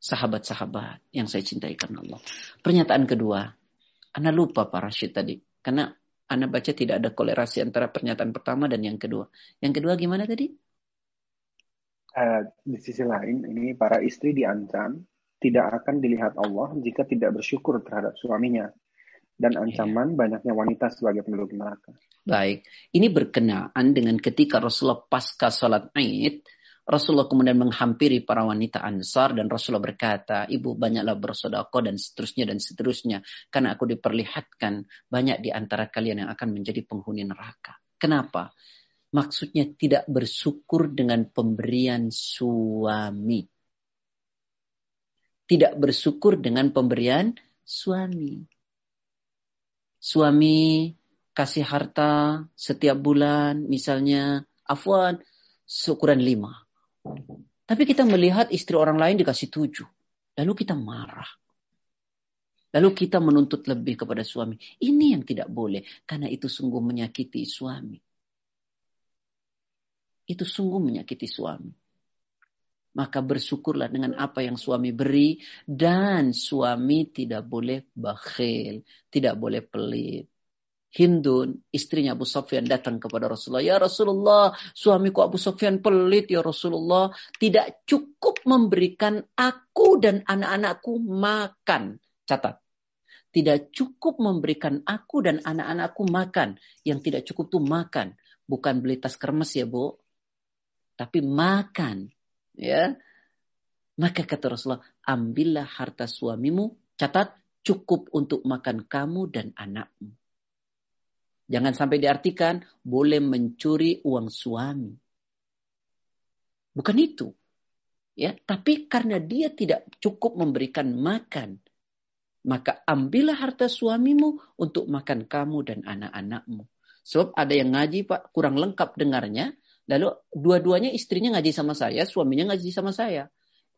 [SPEAKER 1] Sahabat-sahabat yang saya cintai karena Allah. Pernyataan kedua. Anda lupa Pak Rashid tadi. Karena Anda baca tidak ada kolerasi antara pernyataan pertama dan yang kedua. Yang kedua gimana tadi?
[SPEAKER 2] Uh, di sisi lain, ini para istri diancam tidak akan dilihat Allah jika tidak bersyukur terhadap suaminya dan iya. ancaman yeah. banyaknya wanita sebagai penduduk neraka.
[SPEAKER 1] Baik, ini berkenaan dengan ketika Rasulullah pasca salat Id, Rasulullah kemudian menghampiri para wanita Ansar dan Rasulullah berkata, "Ibu banyaklah bersodako dan seterusnya dan seterusnya karena aku diperlihatkan banyak di antara kalian yang akan menjadi penghuni neraka." Kenapa? Maksudnya tidak bersyukur dengan pemberian suami. Tidak bersyukur dengan pemberian suami. Suami kasih harta setiap bulan, misalnya, afwan, seukuran lima. Tapi kita melihat istri orang lain dikasih tujuh. Lalu kita marah. Lalu kita menuntut lebih kepada suami. Ini yang tidak boleh. Karena itu sungguh menyakiti suami. Itu sungguh menyakiti suami. Maka bersyukurlah dengan apa yang suami beri. Dan suami tidak boleh bakhil. Tidak boleh pelit. Hindun, istrinya Abu Sofyan datang kepada Rasulullah. Ya Rasulullah, suamiku Abu Sofyan pelit ya Rasulullah. Tidak cukup memberikan aku dan anak-anakku makan. Catat. Tidak cukup memberikan aku dan anak-anakku makan. Yang tidak cukup tuh makan. Bukan beli tas kermes ya Bu. Tapi makan. Ya. Maka kata Rasulullah, ambillah harta suamimu. Catat, cukup untuk makan kamu dan anakmu. Jangan sampai diartikan boleh mencuri uang suami. Bukan itu. Ya, tapi karena dia tidak cukup memberikan makan, maka ambillah harta suamimu untuk makan kamu dan anak-anakmu. Sebab ada yang ngaji Pak kurang lengkap dengarnya, lalu dua-duanya istrinya ngaji sama saya, suaminya ngaji sama saya.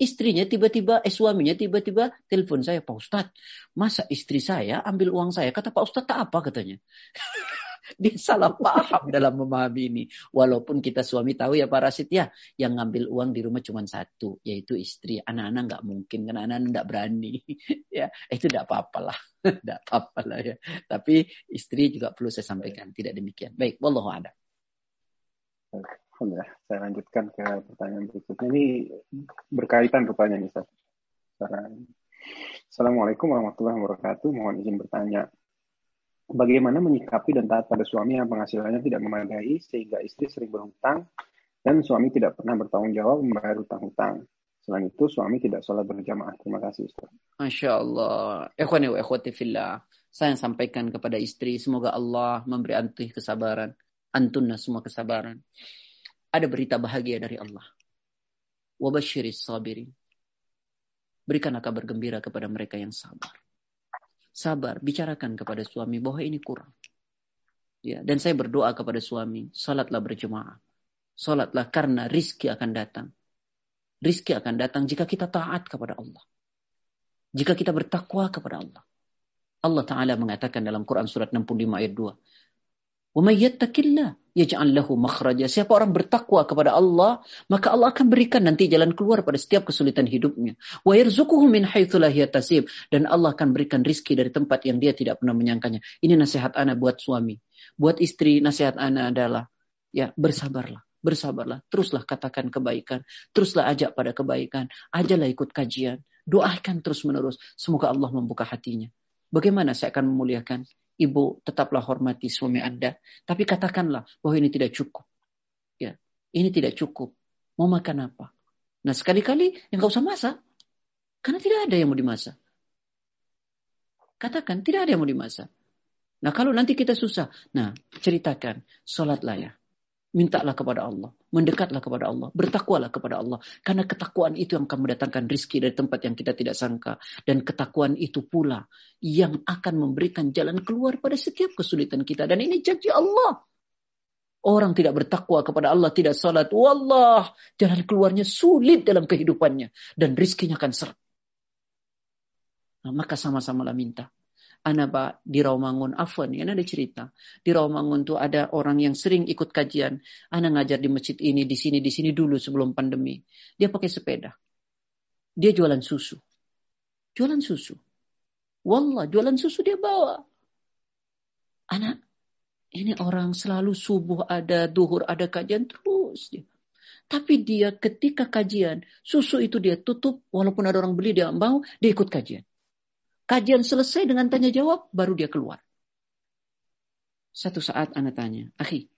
[SPEAKER 1] Istrinya tiba-tiba, eh suaminya tiba-tiba telepon saya, Pak Ustadz, masa istri saya ambil uang saya? Kata Pak Ustadz, tak apa katanya. *laughs* Dia salah paham dalam memahami ini. Walaupun kita suami tahu ya Pak Rasid ya, yang ngambil uang di rumah cuma satu, yaitu istri. Anak-anak nggak mungkin, karena anak-anak nggak berani. *laughs* ya, itu tidak apa-apa lah. *laughs* Tidak apa-apa lah ya. Tapi istri juga perlu saya sampaikan, tidak demikian. Baik, wallahu a'lam.
[SPEAKER 2] Alhamdulillah, saya lanjutkan ke pertanyaan berikutnya. Ini berkaitan pertanyaan Ustaz. Assalamualaikum warahmatullahi wabarakatuh. Mohon izin bertanya. bagaimana menyikapi dan taat pada suami yang penghasilannya tidak memadai sehingga istri sering berhutang dan suami tidak pernah bertanggung jawab membayar hutang-hutang. Selain itu, suami tidak sholat berjamaah. Terima kasih, Ustaz.
[SPEAKER 1] Masya Allah. Ikhwani wa ikhwati fillah. Saya sampaikan kepada istri, semoga Allah memberi antuh kesabaran. Antunna semua kesabaran. Ada berita bahagia dari Allah. Wabashiris sabirin. Berikanlah kabar gembira kepada mereka yang sabar. Sabar, bicarakan kepada suami bahwa ini kurang. Ya, dan saya berdoa kepada suami, salatlah berjemaah. Salatlah karena rizki akan datang rizki akan datang jika kita taat kepada Allah. Jika kita bertakwa kepada Allah. Allah Ta'ala mengatakan dalam Quran surat 65 ayat 2 وَمَنْ يَتَّكِ اللَّهِ يَجْعَلْ لَهُ مَخْرَجًا Siapa orang bertakwa kepada Allah, maka Allah akan berikan nanti jalan keluar pada setiap kesulitan hidupnya. وَيَرْزُقُهُ مِنْ حَيْثُ لَا يَتَسِيب Dan Allah akan berikan rizki dari tempat yang dia tidak pernah menyangkanya. Ini nasihat anak buat suami. Buat istri, nasihat anak adalah, ya bersabarlah bersabarlah, teruslah katakan kebaikan, teruslah ajak pada kebaikan, ajalah ikut kajian, doakan terus menerus, semoga Allah membuka hatinya. Bagaimana saya akan memuliakan? Ibu tetaplah hormati suami Anda, tapi katakanlah bahwa ini tidak cukup. Ya, ini tidak cukup. Mau makan apa? Nah sekali-kali yang gak usah masak, karena tidak ada yang mau dimasak. Katakan tidak ada yang mau dimasak. Nah kalau nanti kita susah, nah ceritakan, sholatlah ya mintalah kepada Allah, mendekatlah kepada Allah, bertakwalah kepada Allah. Karena ketakwaan itu yang akan mendatangkan rizki dari tempat yang kita tidak sangka. Dan ketakwaan itu pula yang akan memberikan jalan keluar pada setiap kesulitan kita. Dan ini janji Allah. Orang tidak bertakwa kepada Allah, tidak salat. Wallah, jalan keluarnya sulit dalam kehidupannya. Dan rizkinya akan seret. Nah, maka sama-samalah minta Ana ba di Rawamangun. Afwan ya ada cerita. Di Rawamangun tuh ada orang yang sering ikut kajian. Ana ngajar di masjid ini di sini di sini dulu sebelum pandemi. Dia pakai sepeda. Dia jualan susu. Jualan susu. Wallah jualan susu dia bawa. Anak ini orang selalu subuh ada duhur ada kajian terus dia. Tapi dia ketika kajian susu itu dia tutup walaupun ada orang beli dia mau dia ikut kajian Kajian selesai dengan tanya jawab, baru dia keluar. Satu saat anak tanya, Akhi,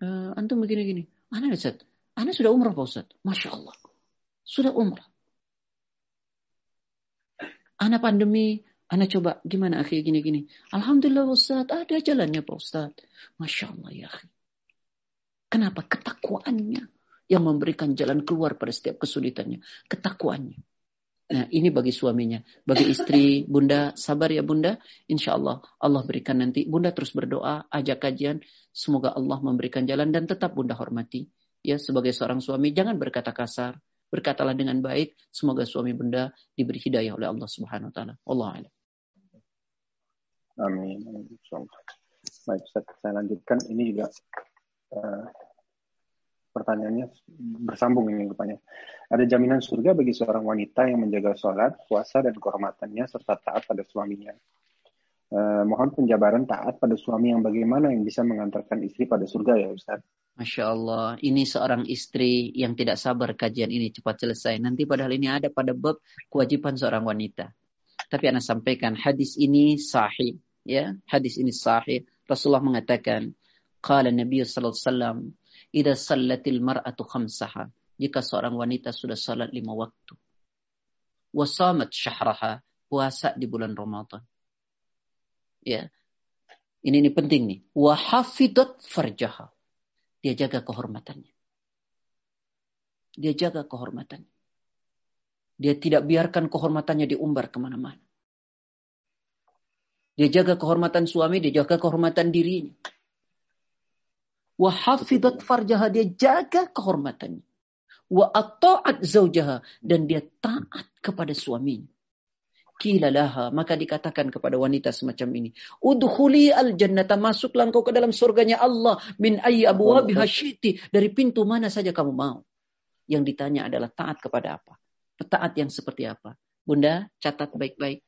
[SPEAKER 1] uh, antum begini-gini. Anak Ustaz, anak sudah umrah Pak Ustaz. Masya Allah. Sudah umrah. Anak pandemi, anak coba gimana akhi gini-gini. Alhamdulillah Ustaz, ada jalannya Pak Ustaz. Masya Allah ya akhi. Kenapa? Ketakwaannya yang memberikan jalan keluar pada setiap kesulitannya. Ketakwaannya. Nah, ini bagi suaminya. Bagi istri, *laughs* bunda, sabar ya bunda. Insya Allah, Allah berikan nanti. Bunda terus berdoa, ajak kajian. Semoga Allah memberikan jalan dan tetap bunda hormati. Ya, sebagai seorang suami, jangan berkata kasar. Berkatalah dengan baik. Semoga suami bunda diberi hidayah oleh Allah Subhanahu Wa Taala. Allah
[SPEAKER 2] Amin. Baik, saya lanjutkan. Ini juga uh, pertanyaannya bersambung ini rupanya. Ada jaminan surga bagi seorang wanita yang menjaga sholat, puasa, dan kehormatannya serta taat pada suaminya. Eh, mohon penjabaran taat pada suami yang bagaimana yang bisa mengantarkan istri pada surga ya Ustaz.
[SPEAKER 1] Masya Allah, ini seorang istri yang tidak sabar kajian ini cepat selesai. Nanti padahal ini ada pada bab kewajiban seorang wanita. Tapi Anda sampaikan hadis ini sahih. ya Hadis ini sahih. Rasulullah mengatakan, Qala Nabi Sallallahu Alaihi Wasallam, Ida sallatil mar'atu khamsaha. Jika seorang wanita sudah salat lima waktu. Wasamat syahraha. Puasa di bulan Ramadan. Ya. Ini, ini penting nih. Wahafidat farjaha. Dia jaga kehormatannya. Dia jaga kehormatannya. Dia tidak biarkan kehormatannya diumbar ke mana-mana. Dia jaga kehormatan suami, dia jaga kehormatan dirinya. Wahafidat farjaha dia jaga kehormatannya. Wa ata'at zaujaha dan dia taat kepada suaminya. Kilalaha, maka dikatakan kepada wanita semacam ini, Udhuli al jannata, masuklah engkau ke dalam surganya Allah min ayyi abwabi hasyiti, dari pintu mana saja kamu mau. Yang ditanya adalah taat kepada apa? Taat yang seperti apa? Bunda, catat baik-baik.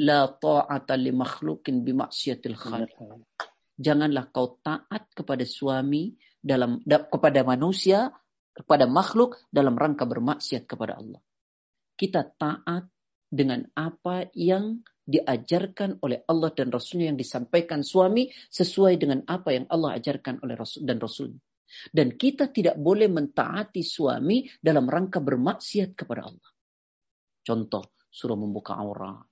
[SPEAKER 1] La ta'ata li makhlukin bi maksiatil khaliq janganlah kau taat kepada suami dalam da, kepada manusia kepada makhluk dalam rangka bermaksiat kepada Allah. Kita taat dengan apa yang diajarkan oleh Allah dan Rasulnya yang disampaikan suami sesuai dengan apa yang Allah ajarkan oleh Rasul dan Rasulnya. Dan kita tidak boleh mentaati suami dalam rangka bermaksiat kepada Allah. Contoh, suruh membuka aurat.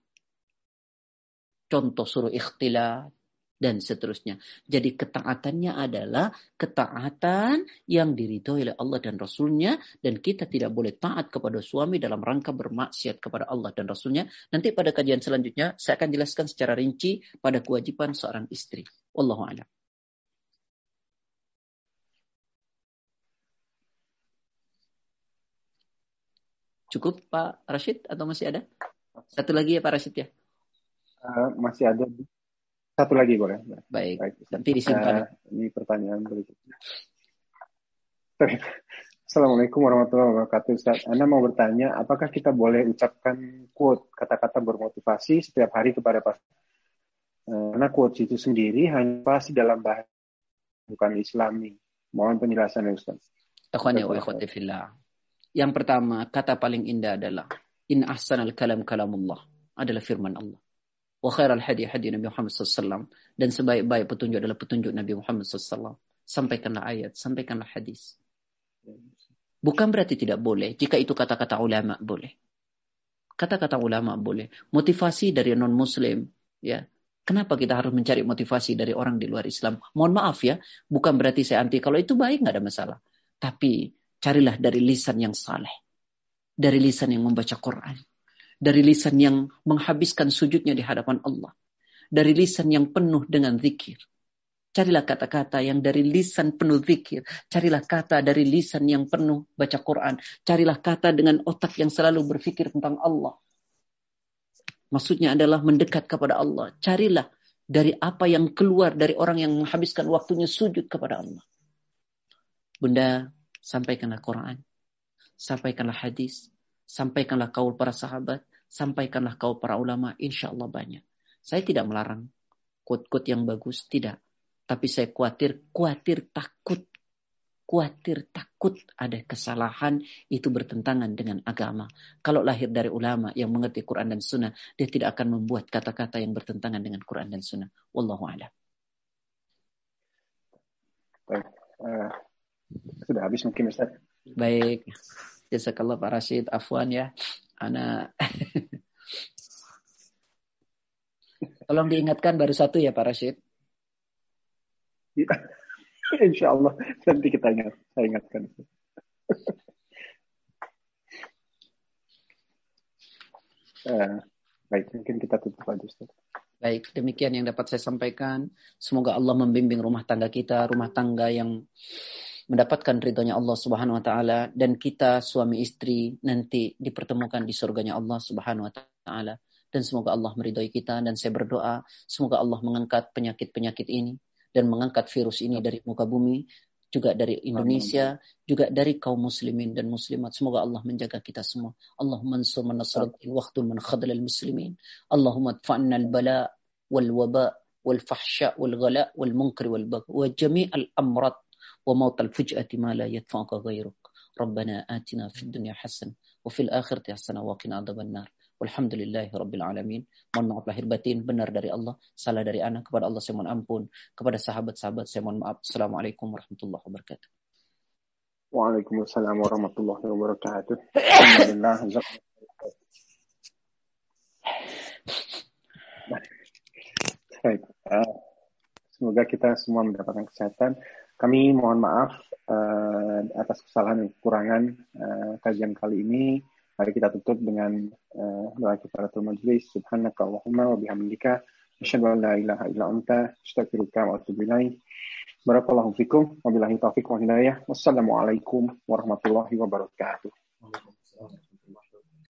[SPEAKER 1] Contoh suruh ikhtilat dan seterusnya. Jadi ketaatannya adalah ketaatan yang diridhoi oleh Allah dan Rasulnya dan kita tidak boleh taat kepada suami dalam rangka bermaksiat kepada Allah dan Rasulnya. Nanti pada kajian selanjutnya saya akan jelaskan secara rinci pada kewajiban seorang istri. Wallahu a'lam. Cukup Pak Rashid atau masih ada? Satu lagi ya Pak Rashid ya?
[SPEAKER 2] Uh, masih ada. Satu lagi boleh.
[SPEAKER 1] Baik. Baik. Nanti disimpan.
[SPEAKER 2] Uh, ini pertanyaan berikutnya. Assalamualaikum warahmatullahi wabarakatuh Ustaz. Anda mau bertanya, apakah kita boleh ucapkan quote kata-kata bermotivasi setiap hari kepada pas? Uh, karena quote itu sendiri hanya pasti dalam bahasa bukan islami. Mohon penjelasan ya Ustaz.
[SPEAKER 1] Akhwani wa fillah. Yang pertama, kata paling indah adalah in ahsanal kalam kalamullah adalah firman Allah. Wa khairal hadi hadi Nabi Muhammad SAW. Dan sebaik-baik petunjuk adalah petunjuk Nabi Muhammad SAW. Sampaikanlah ayat, sampaikanlah hadis. Bukan berarti tidak boleh. Jika itu kata-kata ulama boleh. Kata-kata ulama boleh. Motivasi dari non-muslim. ya Kenapa kita harus mencari motivasi dari orang di luar Islam? Mohon maaf ya, bukan berarti saya anti. Kalau itu baik nggak ada masalah. Tapi carilah dari lisan yang saleh. Dari lisan yang membaca Quran dari lisan yang menghabiskan sujudnya di hadapan Allah. Dari lisan yang penuh dengan zikir. Carilah kata-kata yang dari lisan penuh zikir. Carilah kata dari lisan yang penuh baca Quran. Carilah kata dengan otak yang selalu berpikir tentang Allah. Maksudnya adalah mendekat kepada Allah. Carilah dari apa yang keluar dari orang yang menghabiskan waktunya sujud kepada Allah. Bunda, sampaikanlah Quran. Sampaikanlah hadis Sampaikanlah kaul para sahabat, sampaikanlah kaul para ulama, insya Allah banyak. Saya tidak melarang quote-quote yang bagus, tidak. Tapi saya khawatir, khawatir takut. Khawatir takut ada kesalahan itu bertentangan dengan agama. Kalau lahir dari ulama yang mengerti Quran dan Sunnah, dia tidak akan membuat kata-kata yang bertentangan dengan Quran dan Sunnah. Wallahu a'lam.
[SPEAKER 2] Baik. Uh, sudah habis mungkin Ustaz.
[SPEAKER 1] Baik. Jazakallah Pak Rashid, afwan ya. Ana *laughs* Tolong diingatkan baru satu ya Pak Rashid. *laughs*
[SPEAKER 2] Ya. Insya Allah nanti kita ingat, saya ingatkan. uh, *laughs* baik, mungkin kita tutup aja Ustaz.
[SPEAKER 1] Baik, demikian yang dapat saya sampaikan. Semoga Allah membimbing rumah tangga kita, rumah tangga yang mendapatkan ridhonya Allah Subhanahu wa taala dan kita suami istri nanti dipertemukan di surganya Allah Subhanahu wa taala dan semoga Allah meridhoi kita dan saya berdoa semoga Allah mengangkat penyakit-penyakit ini dan mengangkat virus ini dari muka bumi juga dari Indonesia, juga dari kaum muslimin dan muslimat. Semoga Allah menjaga kita semua. Allahumma ansur man nasratil waktu man khadlal muslimin. Allahumma adfa'na al-bala wal waba wal fahsya wal ghala wal munkar wal bagh wa jami' al-amrad وموت الفجأة ما لا يدفعك غيرك ربنا آتنا في الدنيا حسنة وفي الآخرة حسنة وقنا عذاب النار Walhamdulillahi Rabbil Alamin. Mohon maaf lahir batin, benar dari Allah, salah dari anak. Kepada Allah saya mohon ampun. Kepada sahabat-sahabat saya mohon maaf. Assalamualaikum warahmatullahi wabarakatuh.
[SPEAKER 2] Waalaikumsalam warahmatullahi wabarakatuh. Alhamdulillah. Baik. Uh, semoga kita semua mendapatkan kesehatan. Kami mohon maaf uh, atas kesalahan dan kekurangan uh, kajian kali ini. Mari kita tutup dengan uh, doa kifaratul majlis. Subhanaka Allahumma wa bihamdika. Asyhadu an la ilaha illa anta. Astaghfiruka wa atubu ilaih. Barakallahu fikum. Wabillahi taufiq wa hidayah. Wassalamualaikum warahmatullahi wabarakatuh.